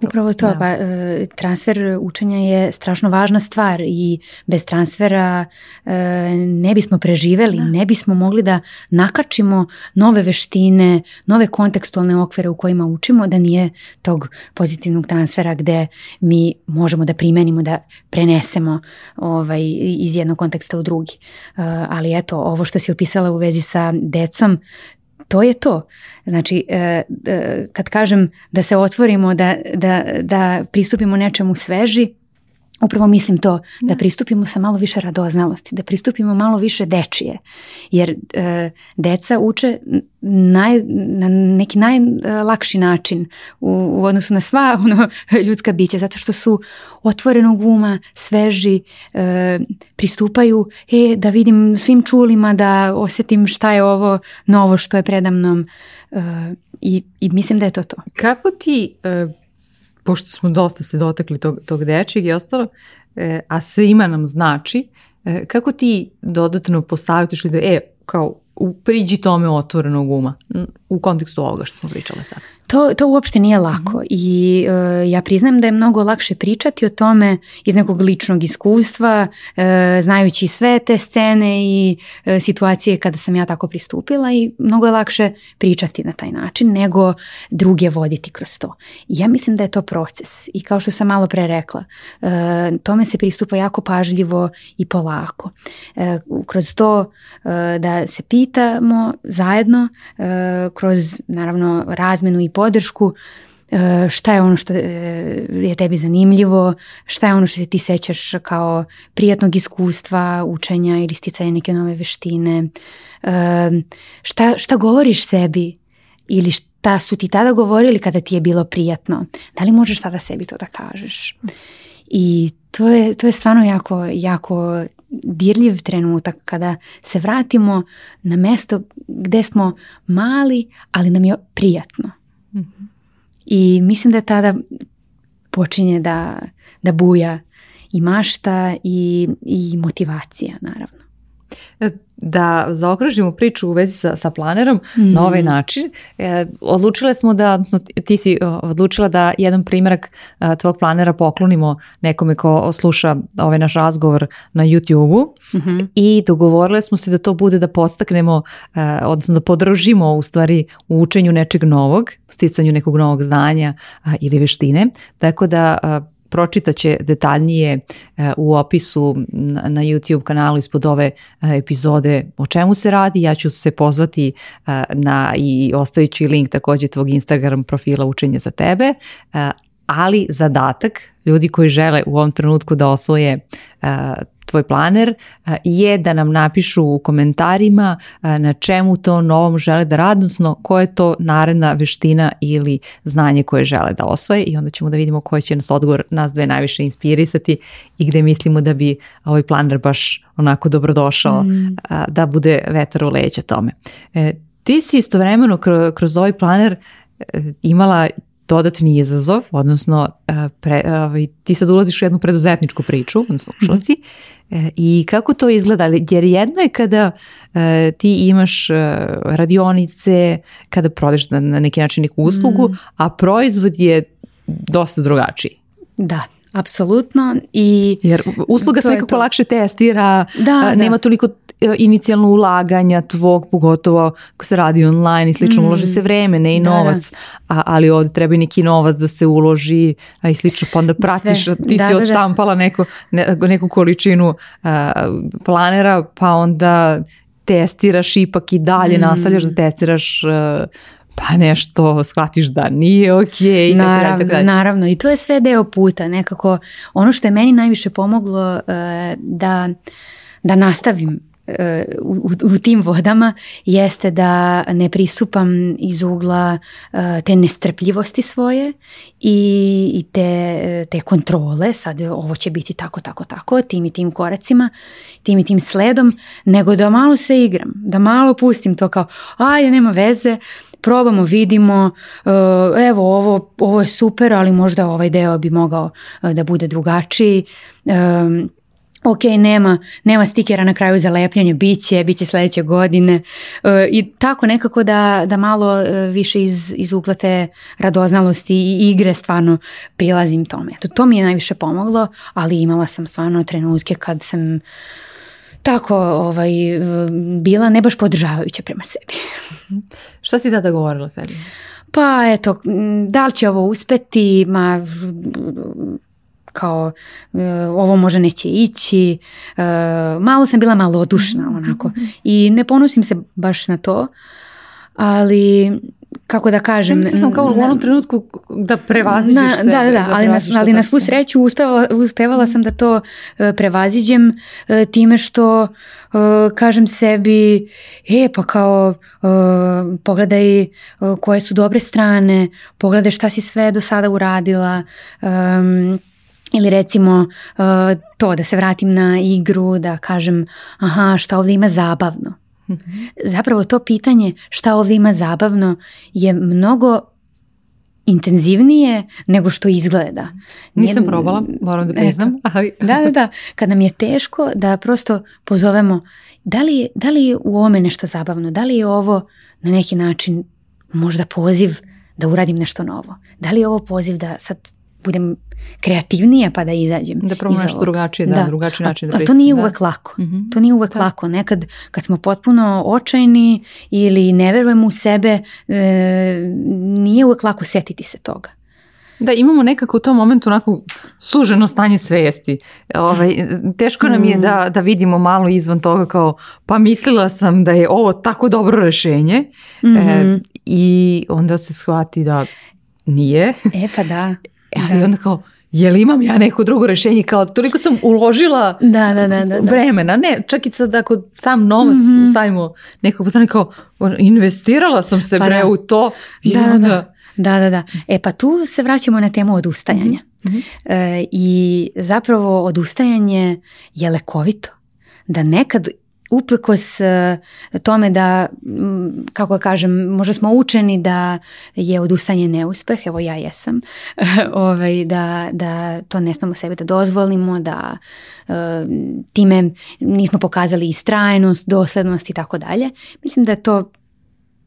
Upravo to, pa e, transfer učenja je strašno važna stvar i bez transfera e, ne bismo preživeli, ne bismo mogli da nakačimo nove veštine, nove kontekstualne okvere u kojima učimo, da nije tog pozitivnog transfera gde mi možemo da primenimo, da prenesemo ovaj, iz jednog konteksta u drugi. E, ali eto, ovo što si opisala u vezi sa decom, to je to. Znači, e, e, kad kažem da se otvorimo, da, da, da pristupimo nečemu sveži, Upravo mislim to, da pristupimo sa malo više radoznalosti, da pristupimo malo više dečije, jer e, deca uče naj, na neki najlakši način u, odnosu na sva ono, *laughs* ljudska bića, zato što su otvorenog uma, sveži, e, pristupaju e, da vidim svim čulima, da osjetim šta je ovo novo što je predamnom e, i, i mislim da je to to. Kako ti e, pošto smo dosta se dotakli tog, tog dečeg i ostalo, e, a svima nam znači, e, kako ti dodatno postaviti li e, kao priđi tome otvorenog uma u kontekstu ovoga što smo pričale sad. To, to uopšte nije lako mhm. i e, ja priznam da je mnogo lakše pričati o tome iz nekog ličnog iskustva, e, znajući sve te scene i e, situacije kada sam ja tako pristupila i mnogo je lakše pričati na taj način nego druge voditi kroz to. ja mislim da je to proces i kao što sam malo pre rekla, tome se pristupa jako pažljivo i polako. Kroz to da se pita čitamo zajedno e, kroz naravno razmenu i podršku e, šta je ono što e, je tebi zanimljivo, šta je ono što se ti sećaš kao prijatnog iskustva, učenja ili sticanja neke nove veštine, šta, šta govoriš sebi ili šta su ti tada govorili kada ti je bilo prijatno, da li možeš sada sebi to da kažeš? I to je, to je stvarno jako, jako dirljiv trenutak kada se vratimo na mesto gde smo mali, ali nam je prijatno. Mhm. I mislim da tada počinje da, da buja i mašta i, i motivacija naravno. E, da zaokružimo priču u vezi sa, sa planerom na mhm. ovaj način. E, odlučile smo da, odnosno ti si e, odlučila da jedan primjerak e, tvog planera poklonimo nekome ko sluša ovaj naš razgovor na YouTube-u mhm. i dogovorile smo se da to bude da postaknemo, odnosno da podržimo u stvari u učenju nečeg novog, sticanju nekog novog znanja ili veštine. Tako da će detaljnije e, u opisu na YouTube kanalu ispod ove e, epizode o čemu se radi. Ja ću se pozvati e, na i ostavit link također tvog Instagram profila Učenje za tebe, ali zadatak ljudi koji žele u ovom trenutku da osvoje tvoj planer e, je da nam napišu u komentarima e, na čemu to novom žele da rade, odnosno koja je to naredna veština ili znanje koje žele da osvoje i onda ćemo da vidimo koji će nas odgovor nas dve najviše inspirisati i gdje mislimo da bi ovaj planer baš onako dobrodošao mm. da bude vetar u leđa tome. E, ti si istovremeno kroz ovaj planer imala dodatni izazov, odnosno ovaj, ti sad ulaziš u jednu preduzetničku priču, odnosno ušla mhm. si, E, I kako to izgleda? Jer jedno je kada e, ti imaš e, radionice, kada prodeš na, na neki način neku uslugu, mm. a proizvod je dosta drugačiji. Da. Apsolutno Jer usluga se nekako to. lakše testira, da, nema da. toliko E, inicijalno ulaganja tvog, pogotovo ako se radi online i slično, mm. uloži se vreme, ne i novac, a, ali ovdje treba neki novac da se uloži a i slično, pa onda pratiš, Sve. ti da, si da, odštampala neko, ne, neku količinu planera, pa onda testiraš ipak i dalje, mm. nastavljaš da testiraš e, pa nešto shvatiš da nije ok. I naravno, tako dalje, naravno i to je sve deo puta nekako ono što je meni najviše pomoglo e, da da nastavim u, tim vodama jeste da ne pristupam iz ugla e, te nestrpljivosti svoje i, i te, te kontrole, sad ovo će biti tako, tako, tako, tim i tim koracima, tim i tim sledom, nego da malo se igram, da malo pustim to kao, ajde, nema veze, probamo, vidimo, e, evo ovo, ovo je super, ali možda ovaj deo bi mogao e, da bude drugačiji ok, nema, nema stikera na kraju za lepljanje, bit će, bit će sljedeće godine e, i tako nekako da, da malo e, više iz, radoznalosti i igre stvarno prilazim tome. To, to mi je najviše pomoglo, ali imala sam stvarno trenutke kad sam tako ovaj, bila ne baš podržavajuća prema sebi. *laughs* Šta si tada govorila sebi? Pa eto, da li će ovo uspeti, ma kao e, ovo može neće ići. E, malo sam bila malodušna mhm, onako mhm. i ne ponosim se baš na to, ali kako da kažem... Ne mislim sam kao u onom trenutku da prevaziđeš na, Da, da, da, ali, na, ali na svu sreću uspevala, sam da to e, prevaziđem time što kažem sebi, e pa kao pogledaj koje su dobre strane, pogledaj šta si sve do sada uradila, ili recimo e, to da se vratim na igru, da kažem aha šta ovdje ima zabavno. Mhm. Zapravo to pitanje šta ovdje ima zabavno je mnogo intenzivnije nego što izgleda. Nisam probala, moram da priznam. Ali... *laughs* da, da, da. Kad nam je teško da prosto pozovemo da li, da li je u ome nešto zabavno, da li je ovo na neki način možda poziv da uradim nešto novo. Da li je ovo poziv da sad budem kreativnija pa da izađem. Da probam nešto drugačije, da, da. drugačiji način a, da to nije da. uvek lako. Mhm. To nije uvek lako. Nekad kad smo potpuno očajni ili ne verujemo u sebe, e, nije uvek lako setiti se toga. Da, imamo nekako u tom momentu onako suženo stanje svijesti. Ovaj, teško nam je mm. da, da vidimo malo izvan toga kao pa mislila sam da je ovo tako dobro rješenje e, mhm. i onda se shvati da nije. E pa da. *laughs* E, ali onda kao, jel imam ja neko drugo rješenje, kao toliko sam uložila da, da, da, da, vremena, ne, čak i sad ako sam novac mm-hmm. stavimo nekog postane kao ono, investirala sam se pa bre u to da, Da, da, da. E pa tu se vraćamo na temu odustajanja. mm I zapravo odustajanje je lekovito. Da nekad uprkos e, tome da, kako kažem, možda smo učeni da je odustanje neuspeh, evo ja jesam, *laughs* ovaj, da, da to ne smemo sebi da dozvolimo, da e, time nismo pokazali istrajnost, doslednost i tako dalje. Mislim da to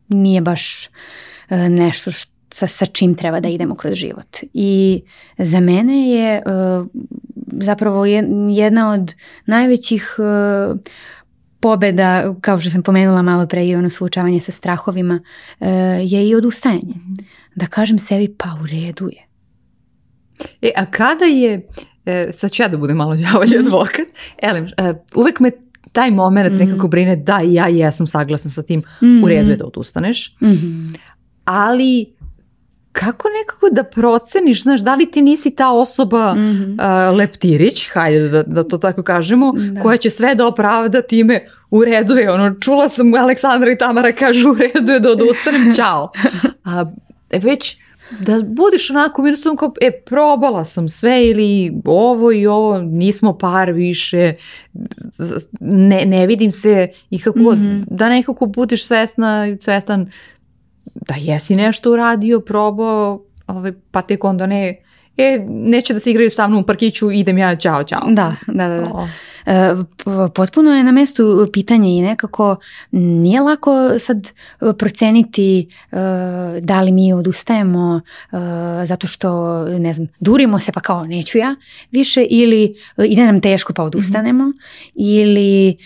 nije baš e, nešto sa, čim treba da idemo kroz život. I za mene je zapravo jedna od najvećih pobeda, kao što sam pomenula malo pre i ono suočavanje sa strahovima, e, je i odustajanje. Mhm. Da kažem sebi pa u redu je. E, a kada je, e, sad ću ja da budem malo djavolji mhm. advokat, elem, uvek me taj moment mhm. nekako brine da ja sam saglasna sa tim, mm u redu je da odustaneš, ali kako nekako da proceniš, znaš, da li ti nisi ta osoba mhm. leptirić, hajde da, da to tako kažemo, koja će sve da opravda time u redu je, ono, čula sam Aleksandra i Tamara kažu *laughs* u redu je da odustanem, čao. *laughs* E, već da budeš onako sam ono kao, e, probala sam sve ili ovo i ovo, nismo par više, ne, ne vidim se i kako, mhm. da nekako budeš svesna, svestan da jesi nešto uradio, probao, ovaj, pa tek onda ne e, neće da se igraju sa mnom u parkiću, idem ja, čao, čao. Da, da, da. E, potpuno je na mestu pitanje i nekako nije lako sad proceniti e, da li mi odustajemo e, zato što, ne znam, durimo se pa kao neću ja više ili ide nam teško pa odustanemo mhm. ili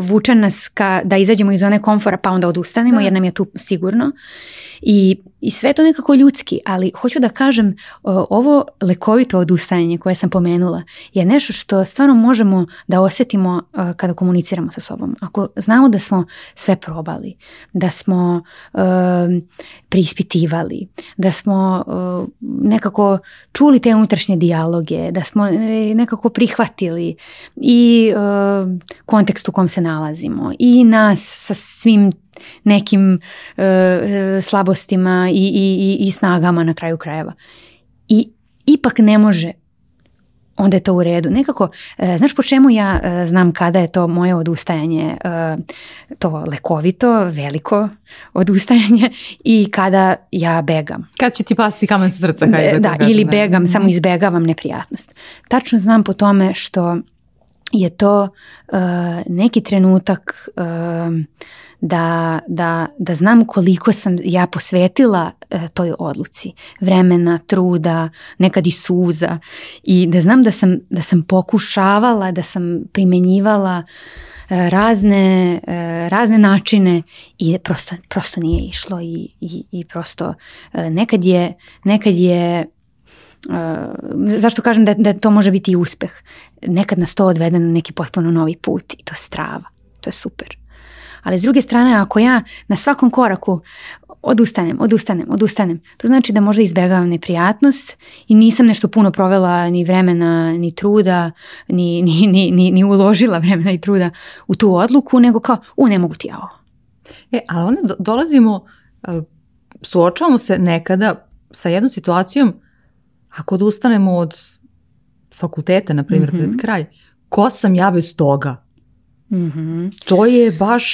vuče nas ka, da izađemo iz one komfora pa onda odustanemo jer nam je tu sigurno i, I sve to nekako ljudski, ali hoću da kažem ovo lekovito odustajanje koje sam pomenula je nešto što stvarno možemo da osjetimo kada komuniciramo sa sobom. Ako znamo da smo sve probali, da smo e, prispitivali, da smo e, nekako čuli te unutrašnje dijaloge, da smo e, nekako prihvatili i kontekst u kom se nalazimo i nas sa svim nekim e, e, slabostima i, i, i, snagama na kraju krajeva. I ipak ne može onda je to u redu. Nekako, e, znaš po čemu ja znam kada je to moje odustajanje to lekovito, veliko odustajanje i kada ja begam. Kad će ti pasti kamen srca? da, ili begam, mhm. samo izbegavam neprijatnost. Tačno znam po tome što je to neki trenutak da, da, da znam koliko sam ja posvetila e, toj odluci. Vremena, truda, nekad i suza. I da znam da sam, da sam pokušavala, da sam primenjivala e, razne, e, razne načine i prosto, prosto nije išlo i, i, i prosto nekad je, nekad je zašto kažem da, da to može biti i uspeh? Nekad nas to odvede na neki potpuno novi put i to je strava, to je super. Ali s druge strane, ako ja na svakom koraku odustanem, odustanem, odustanem, to znači da možda izbjegavam neprijatnost i nisam nešto puno provela ni vremena, ni truda, ni, ni, ni, ni uložila vremena i truda u tu odluku, nego kao, u ne mogu ti ja ovo. E, ali onda dolazimo, e, suočavamo se nekada sa jednom situacijom, ako odustanemo od fakulteta, na primjer, pred mhm. kraj, ko sam ja bez toga? Mm-hmm. To je baš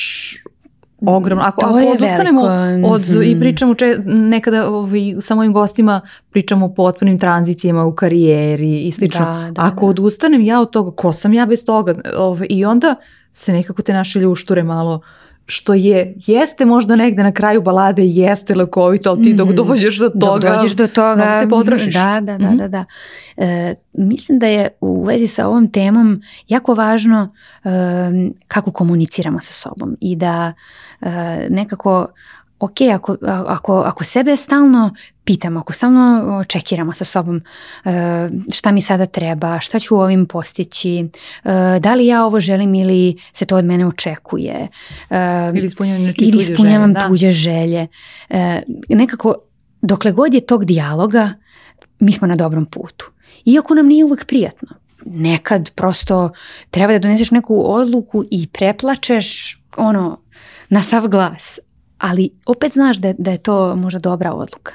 ogromno. Ako, ako odustanemo od, i mm-hmm. pričamo če, nekada ovaj, sa mojim gostima pričamo o potpunim tranzicijama u karijeri i slično. ako odustanem ja od toga, ko sam ja bez toga? Ovaj, I onda se nekako te naše ljušture malo što je, jeste možda negde na kraju balade, jeste lekovito, ali ti dok mhm. dođeš do toga, dok dođeš do toga se potrošiš. Da, da, da, mhm. da, da. E, mislim da je u vezi sa ovom temom jako važno e, kako komuniciramo sa sobom i da e, nekako ok, ako, ako, ako sebe stalno pitamo, ako stalno čekiramo sa sobom e, šta mi sada treba, šta ću ovim postići, e, da li ja ovo želim ili se to od mene očekuje. E, ili ispunjavam, tuđe, želje, Nekako, dokle god je tog dijaloga, mi smo na dobrom putu. Iako nam nije uvek prijatno. Nekad prosto treba da doneseš neku odluku i preplačeš ono na sav glas, ali opet znaš da, da je to možda dobra odluka.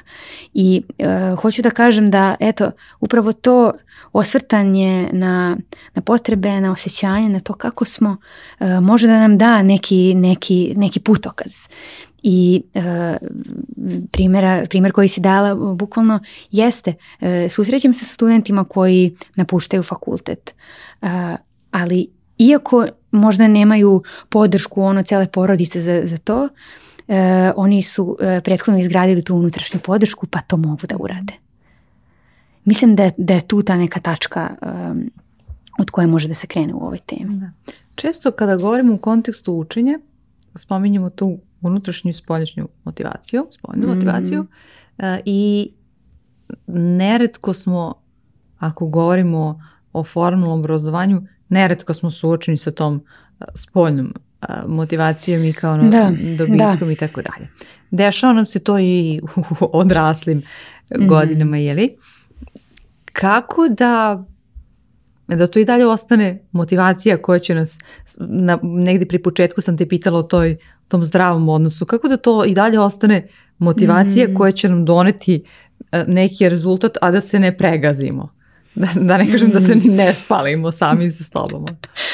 I e, hoću da kažem da eto upravo to osvrtanje na, na potrebe, na osjećanje, na to kako smo e, može da nam da neki, neki, neki putokaz. I e, primjera, primjer koji si dala bukvalno jeste, e, susrećem se sa studentima koji napuštaju fakultet, ali iako možda nemaju podršku ono cele porodice za, za to, e, oni su e, prethodno izgradili tu unutrašnju podršku pa to mogu da urade. Mislim da je, da je tu ta neka tačka od koje može da se krene u ovoj temi. Često kada govorimo u kontekstu učenja, spominjemo tu unutrašnju i spoljašnju motivaciju, spoljnu mm-hmm. motivaciju e, i neretko smo, ako govorimo o formalnom obrazovanju, neretko smo suočeni sa tom e, spoljnom motivacijom i kao ono, da, dobitkom i tako dalje. Dešava nam se to i u odraslim mm godinama, jeli? Kako da da to i dalje ostane motivacija koja će nas, na, negdje pri početku sam te pitala o toj, tom zdravom odnosu, kako da to i dalje ostane motivacija mm koja će nam doneti e, neki rezultat, a da se ne pregazimo? *laughs* Da, ne kažem da se ni mm. ne spalimo sami sa sobom.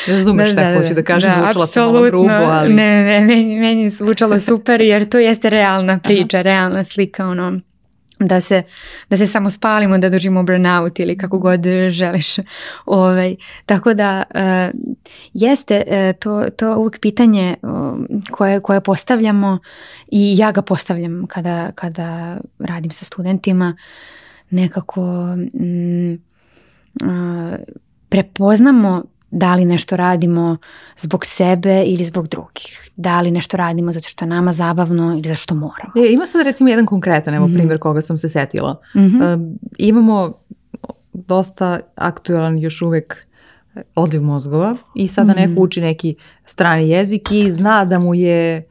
Razumeš šta da, hoću da kažem, da, malo grubo, ali... Ne, ne, meni, meni zvučalo super jer to jeste realna priča, realna slika, ono, da se, da se samo spalimo, da držimo burnout ili kako god želiš. *laughs* Ovaj, tako da eh, jeste eh, to, to uvijek pitanje um, koje, koje postavljamo i ja ga postavljam kada, kada radim sa studentima nekako... Mm, prepoznamo da li nešto radimo zbog sebe ili zbog drugih. Da li nešto radimo zato što je nama zabavno ili zato što moramo. E, ima sad recimo jedan konkretan, evo mhm. primjer koga sam se setila. Mhm. E, imamo dosta aktualan još uvek odliv mozgova i sada mm-hmm. neko uči neki strani jezik i zna da mu je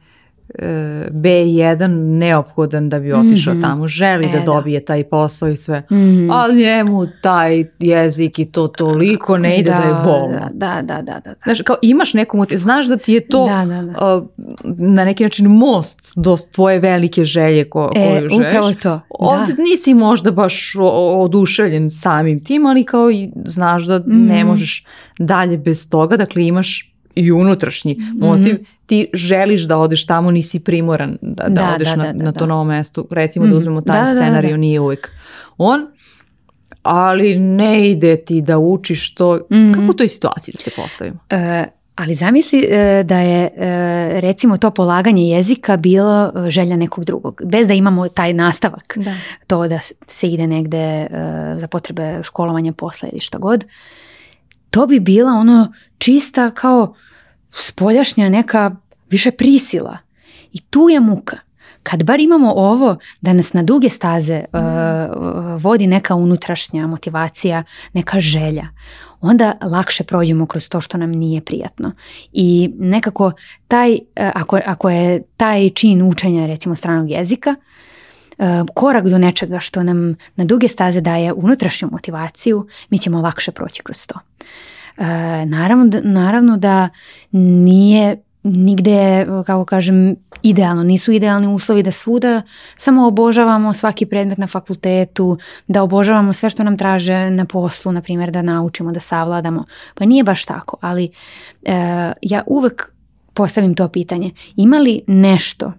B1 neophodan da bi otišao mhm. tamo, želi e, da dobije taj posao i sve, mm -hmm. ali njemu taj jezik i to toliko ne ide da, da je bolno. Da, da, da, da, da. Znaš, kao imaš nekom znaš da ti je to na neki način most do tvoje velike želje ko, e, koju želiš. upravo to. Ovdje nisi možda baš oduševljen samim tim, ali kao i znaš da ne mhm. možeš dalje bez toga, dakle imaš i unutrašnji mhm. motiv, ti želiš da odeš tamo, nisi primoran da, da, odeš na, na to novo mesto. Recimo mm da mhm. uzmemo taj scenarij, nije uvijek on, ali ne ide ti da učiš to. Mhm. Kako u toj situaciji da se postavimo? E, ali zamisli e, da je e, recimo to polaganje jezika bilo želja nekog drugog, bez da imamo taj nastavak. To da se ide negde za potrebe školovanja posla ili što god. To bi bila ono čista kao spoljašnja neka više prisila. I tu je muka. Kad bar imamo ovo da nas na duge staze mm. eh, vodi neka unutrašnja motivacija, neka želja, onda lakše prođemo kroz to što nam nije prijatno. I nekako taj, eh, ako, ako je taj čin učenja recimo stranog jezika, eh, korak do nečega što nam na duge staze daje unutrašnju motivaciju, mi ćemo lakše proći kroz to. E, naravno, naravno da nije nigde, kako kažem, idealno. Nisu idealni uslovi da svuda samo obožavamo svaki predmet na fakultetu, da obožavamo sve što nam traže na poslu, na primjer, da naučimo, da savladamo. Pa nije baš tako, ali e, ja uvek postavim to pitanje. Ima li nešto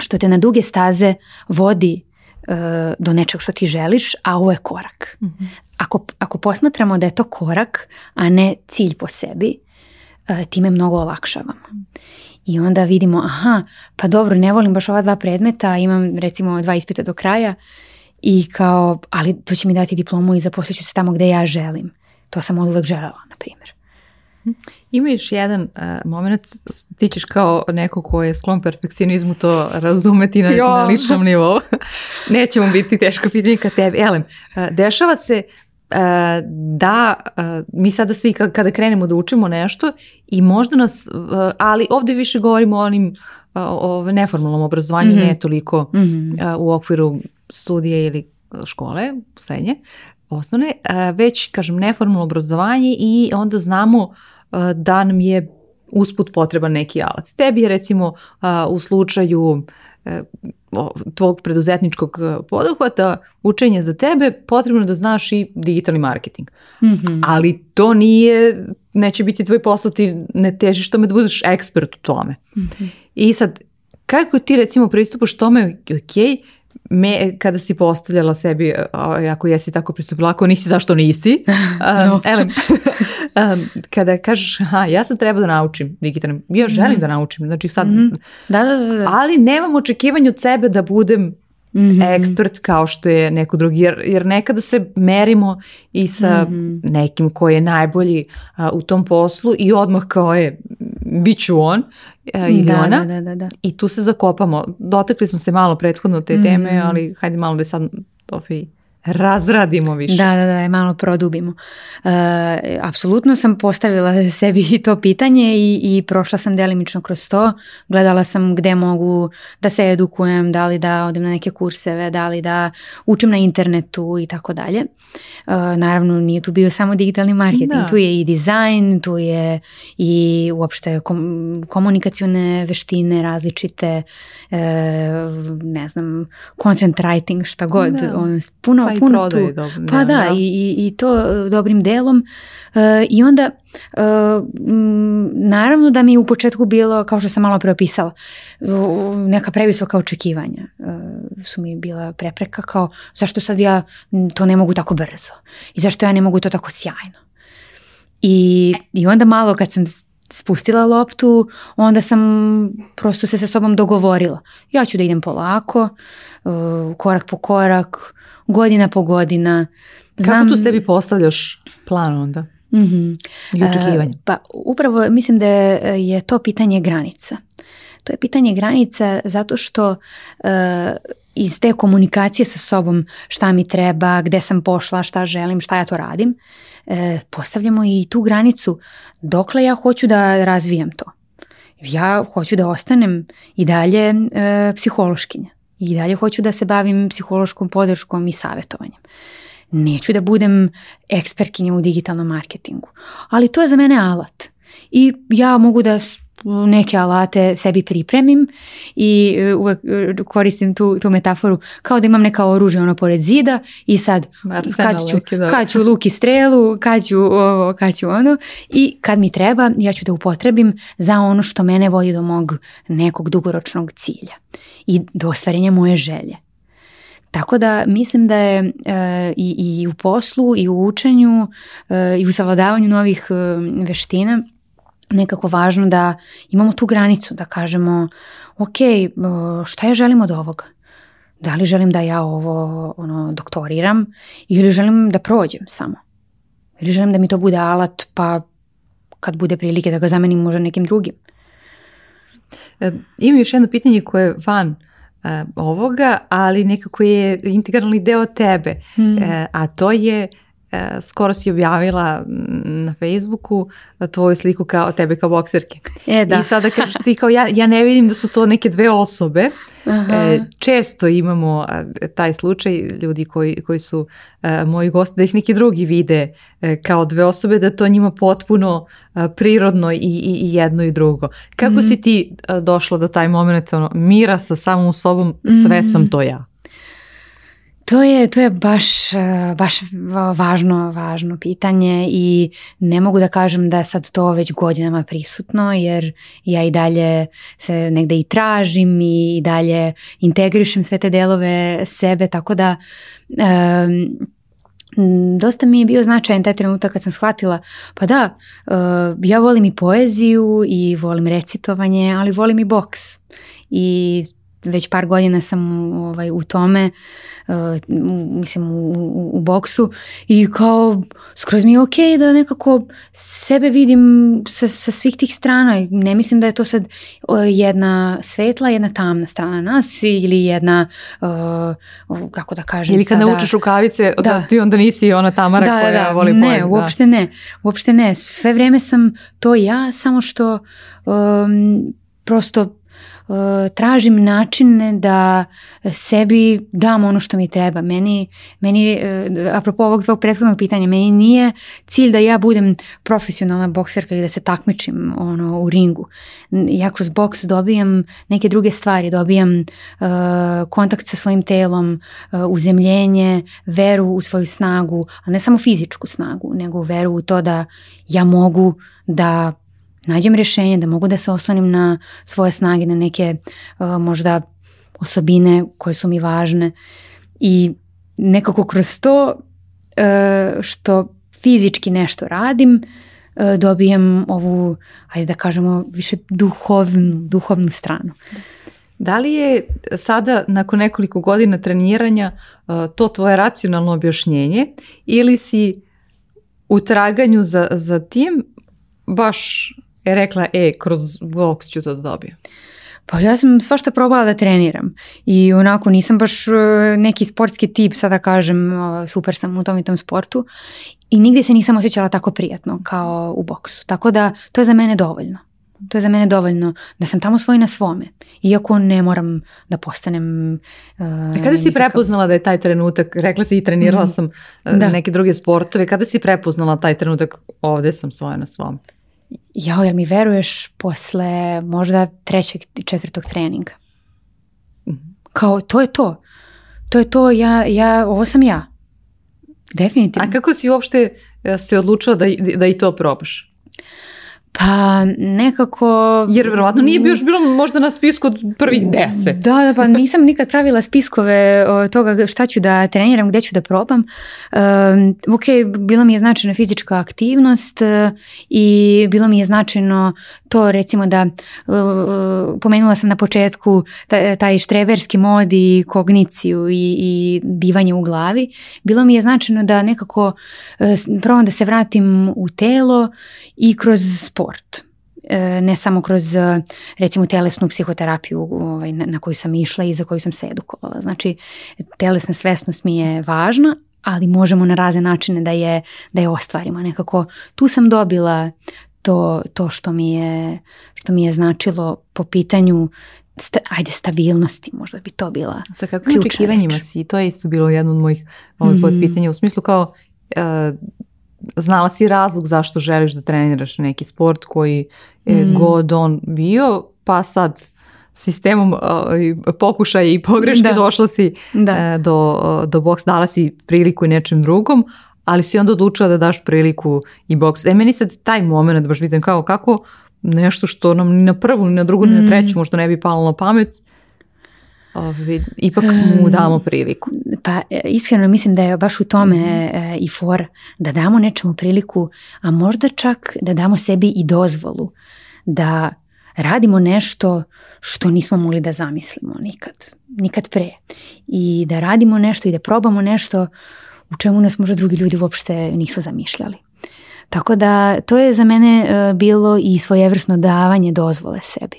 što te na duge staze vodi e, do nečeg što ti želiš, a ovo je korak. mm ako, ako posmatramo da je to korak, a ne cilj po sebi, e, time mnogo olakšavamo. I onda vidimo, aha, pa dobro, ne volim baš ova dva predmeta, imam recimo dva ispita do kraja i kao, ali to će mi dati diplomu i zaposlit ću se tamo gde ja želim. To sam od uvek želela, na primjer. Hm. Ima još jedan uh, moment, ti ćeš kao neko ko je sklon perfekcionizmu to razumeti na, *laughs* ličnom nivou. *laughs* Neće mu biti teško pitanje ka tebi. Elem, e, dešava se E, da e, mi sada svi kada krenemo da učimo nešto i možda nas, e, ali ovdje više govorimo o onim o neformalnom obrazovanju, mm ne toliko mhm. u okviru studije ili škole, srednje, osnovne, već kažem neformalno obrazovanje i onda znamo da nam je usput potreban neki alat. Tebi je recimo u slučaju E, tvog preduzetničkog e, poduhvata, učenje za tebe, potrebno da znaš i digitalni marketing. Mhm. Ali to nije, neće biti tvoj posao, ti ne težiš tome da budeš ekspert u tome. Mhm. I sad, kako ti recimo pristupaš tome, ok, me, kada si postavljala sebi, e, ako jesi tako pristupila, ako nisi, zašto nisi? Um, elem, um, kada kažeš, ja se treba da naučim digitalno, ja mhm. želim da naučim, znači sad, mhm. da, da, ali nemam očekivanju od sebe da budem mm ekspert kao što je neko drugi jer, nekada se merimo i sa mhm. nekim koji je najbolji u tom poslu i odmah kao je bit ću on e, ili ona. I tu se zakopamo. Dotakli smo se malo prethodno te teme, mhm. ali hajde malo da je sad Tofi razradimo više. Da, da, da, malo produbimo. E, apsolutno sam postavila *laughs* sebi to pitanje i, i prošla sam delimično kroz to. Gledala sam gde mogu da se edukujem, da li da odem na neke kurseve, da li da učim na internetu i tako dalje. E, naravno, nije tu bio samo digitalni marketing, tu je i dizajn, tu je i uopšte kom, komunikacione veštine različite, e, ne znam, content writing, šta god. On, puno pa i puno pa da, I, i to e, dobrim delom. E, I onda, e, naravno da mi u početku bilo, kao što sam malo preopisala, neka previsoka očekivanja su mi bila prepreka kao zašto sad ja to ne mogu tako brzo i zašto ja ne mogu to tako sjajno. I, i onda malo kad sam spustila loptu, onda sam prosto se sa sobom dogovorila. Ja ću da idem polako, korak po korak, godina po godina. Znam... Kako tu sebi postavljaš plan onda? Mhm. I očekivanje. Pa upravo mislim da je to pitanje granica. To je pitanje granica zato što e, iz te komunikacije sa sobom šta mi treba, gde sam pošla, šta želim, šta ja to radim, e, postavljamo i tu granicu dokle ja hoću da razvijem to. Ja hoću da ostanem i dalje e, psihološkinja i dalje hoću da se bavim psihološkom podrškom i savjetovanjem. Neću da budem ekspertkinja u digitalnom marketingu, ali to je za mene alat. I ja mogu da neke alate sebi pripremim i e, uvek e, koristim tu, tu metaforu kao da imam neka oružje ono pored zida i sad kad ću, kad ću luk i strelu, kad ću ovo, ono i kad mi treba ja ću da upotrebim za ono što mene vodi do mog nekog dugoročnog cilja i do ostvarenja moje želje. Tako da mislim da je e, i, i u poslu i u učenju i u savladavanju novih e, veština nekako važno da imamo tu granicu, da kažemo ok, e, šta ja želim od ovoga? Da li želim da ja ovo ono, doktoriram ili želim da prođem samo? Ili želim da mi to bude alat pa kad bude prilike da ga zamenim možda nekim drugim? E, imam još jedno pitanje koje je van e, ovoga, ali nekako je integralni deo tebe, hmm. e, a to je E, skoro si objavila na Facebooku tvoju sliku kao tebe kao bokserke. E, da. I sada kažeš ti kao ja, ja ne vidim da su to neke dve osobe. Aha. E, često imamo taj slučaj ljudi koji, koji su e, moji gosti da ih neki drugi vide kao dve osobe da to njima potpuno prirodno i, i, jedno i drugo. Kako mhm. si ti došla do taj moment ono, mira sa samom sobom sve mm sam to ja? To je, to je baš, eh, baš važno, važno pitanje i ne mogu da kažem da je sad to već godinama prisutno jer ja i dalje se negde i tražim i dalje integrišem sve te delove sebe tako da dosta mi je bio značajan taj trenutak kad sam shvatila, pa da, eh, ja volim i poeziju i volim recitovanje, ali volim i boks. I već par godina sam ovaj, u tome, uh, mislim u, u, boksu i kao skroz mi je ok da nekako sebe vidim sa, sa svih tih strana. Ne mislim da je to sad jedna svetla, jedna tamna strana nas ili jedna, e, kako da kažem Ili kad sada, naučiš rukavice, da, da, ti onda nisi ona Tamara da, koja da, voli Ne, da. uopšte ne, uopšte ne. Sve vrijeme sam to ja, samo što um, prosto Eh, tražim načine da sebi dam ono što mi treba. Meni, meni eh, apropo ovog prethodnog pitanja, meni nije cilj da ja budem profesionalna bokserka i da se takmičim ono, u ringu. Ja kroz boks dobijam neke druge stvari, dobijam eh, kontakt sa svojim telom, uzemljenje, veru u svoju snagu, a ne samo fizičku snagu, nego veru u to da ja mogu da nađem rješenje, da mogu da se oslonim na svoje snage, na neke e, možda osobine koje su mi važne i nekako kroz to e, što fizički nešto radim, e, dobijem ovu, ajde da kažemo, više duhovnu, duhovnu stranu. Da li je sada nakon nekoliko godina treniranja to tvoje racionalno objašnjenje ili si u traganju za, za tim baš rekla, e, kroz boks ću to dobiti? Pa ja sam svašta probala da treniram i onako nisam baš e, neki sportski tip, sada kažem super sam u tom i tom sportu i nigdje se nisam osjećala tako prijatno kao u boksu. Tako da to je za mene dovoljno. To je za mene dovoljno da sam tamo svoj na svome. Iako ne moram da postanem... E, kada si prepoznala da je taj trenutak, rekla si i trenirala mhm. sam e, da. neke druge sportove, kada si prepoznala taj trenutak ovdje sam svoj na svom? jao, jel mi veruješ posle možda trećeg i četvrtog treninga? Mhm. Kao, to je to. To je to, ja, ja, ovo sam ja. Definitivno. A kako si uopšte e, se odlučila da, da i to probaš? Pa nekako... Jer vjerojatno nije bi još bilo možda na spisku od prvih mm, deset. Da, da, pa *laughs* nisam nikad pravila spiskove toga šta ću da treniram, gdje ću da probam. ok, bila mi je značajna fizička aktivnost e, i bilo mi je značajno to recimo da e, pomenula sam na početku taj štreberski mod i kogniciju i, i bivanje u glavi bilo mi je značajno da nekako e, probam da se vratim u telo i kroz sport e, ne samo kroz recimo telesnu psihoterapiju ovaj, na koju sam išla i za koju sam se edukovala znači telesna svesnost mi je važna ali možemo na razne načine da je, da je ostvarimo nekako. Tu sam dobila to, to što, mi je, što mi je značilo po pitanju sta, ajde stabilnosti, možda bi to bila Sa kakvim očekivanjima reč. si? To je isto bilo jedno od mojih ovaj, mm pitanja u smislu kao e, znala si razlog zašto želiš da treniraš neki sport koji je mm. god on bio, pa sad sistemom uh, e, pokušaja i pogreške da. došla si da. Uh, do, uh, do boks, dala si priliku i nečem drugom, ali si onda odlučila da daš priliku i boksu. E, meni sad taj moment baš vidim kao kako nešto što nam ni na prvu, ni na drugu, ni na mm. treću možda ne bi palo na pamet, ipak mu damo priliku. Pa e, iskreno mislim da je baš u tome mhm. e, e, i for da damo nečemu priliku, a možda čak da damo sebi i dozvolu da radimo nešto što nismo mogli da zamislimo nikad, nikad pre. I da radimo nešto i da probamo nešto u čemu nas možda drugi ljudi uopšte nisu zamišljali. Tako da to je za mene e, bilo i svojevrsno davanje dozvole sebi.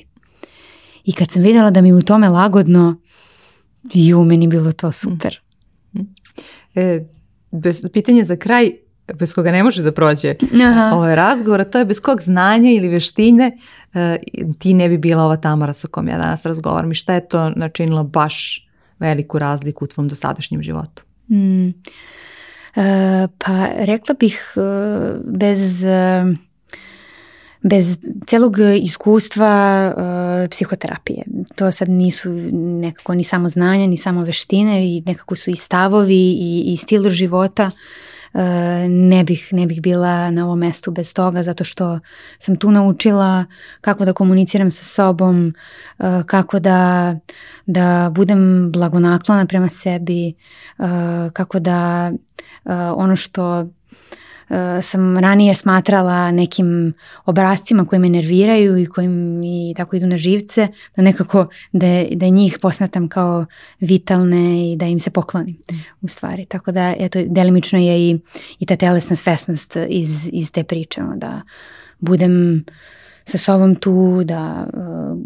I kad sam vidjela da mi u tome lagodno, i u meni bilo to mm. super. Mm. E, bez, pitanje za kraj, bez koga ne može da prođe Aha. ovaj razgovor, a to je bez kog znanja ili veštine e, ti ne bi bila ova Tamara sa kom ja danas razgovaram i šta je to načinilo baš veliku razliku u tvom dosadašnjem životu? Mm. Pa rekla bih e, bez e, bez celog iskustva psihoterapije. To sad nisu nekako ni samo znanja, ni samo veštine i nekako su i stavovi i, i stil života E, ne bih, ne bih bila na ovom mestu bez toga zato što sam tu naučila kako da komuniciram sa sobom, e, kako da, da budem blagonaklona prema sebi, e, kako da ono što Eh, sam ranije smatrala nekim obrazcima koji me nerviraju i koji mi tako idu na živce, da nekako da, da njih posmetam kao vitalne i da im se poklonim u stvari. Tako da, eto, delimično je i, i ta telesna svesnost iz, iz te priče, ono, da budem sa sobom tu, da eh,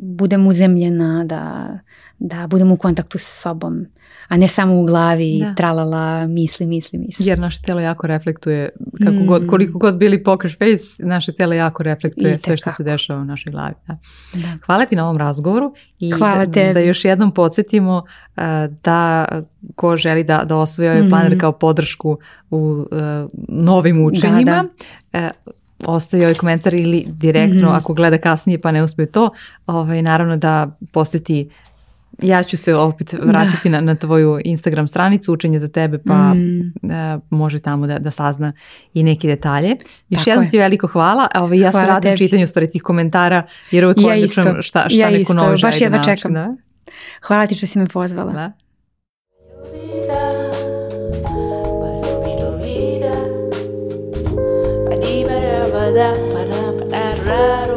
budem uzemljena, da, da budem u kontaktu sa sobom a ne samo u glavi tralala misli, misli, misli. Jer naše telo jako reflektuje, kako god, mm. koliko god bili poker face, naše telo jako reflektuje sve što se dešava u našoj glavi. Da. Hvala ti na ovom razgovoru i da, još jednom podsjetimo eh, da ko želi da, da osvoje ovaj mm. kao podršku u eh, novim učenjima, da, uh, ostavi ovaj komentar ili direktno mhm. ako gleda kasnije pa ne uspije to, ovaj, naravno da posjeti ja ću se opet vratiti na, na tvoju Instagram stranicu Učenje za tebe pa mm. e, može tamo da, da sazna i neke detalje. Još jednom je. ti veliko hvala. Evo, ovaj, ja hvala se čitanju stvari tih komentara jer uvijek ja isto. šta, šta ja neko isto. Baš jedva čekam. Da? Hvala ti što si me pozvala. Da. Da, me da,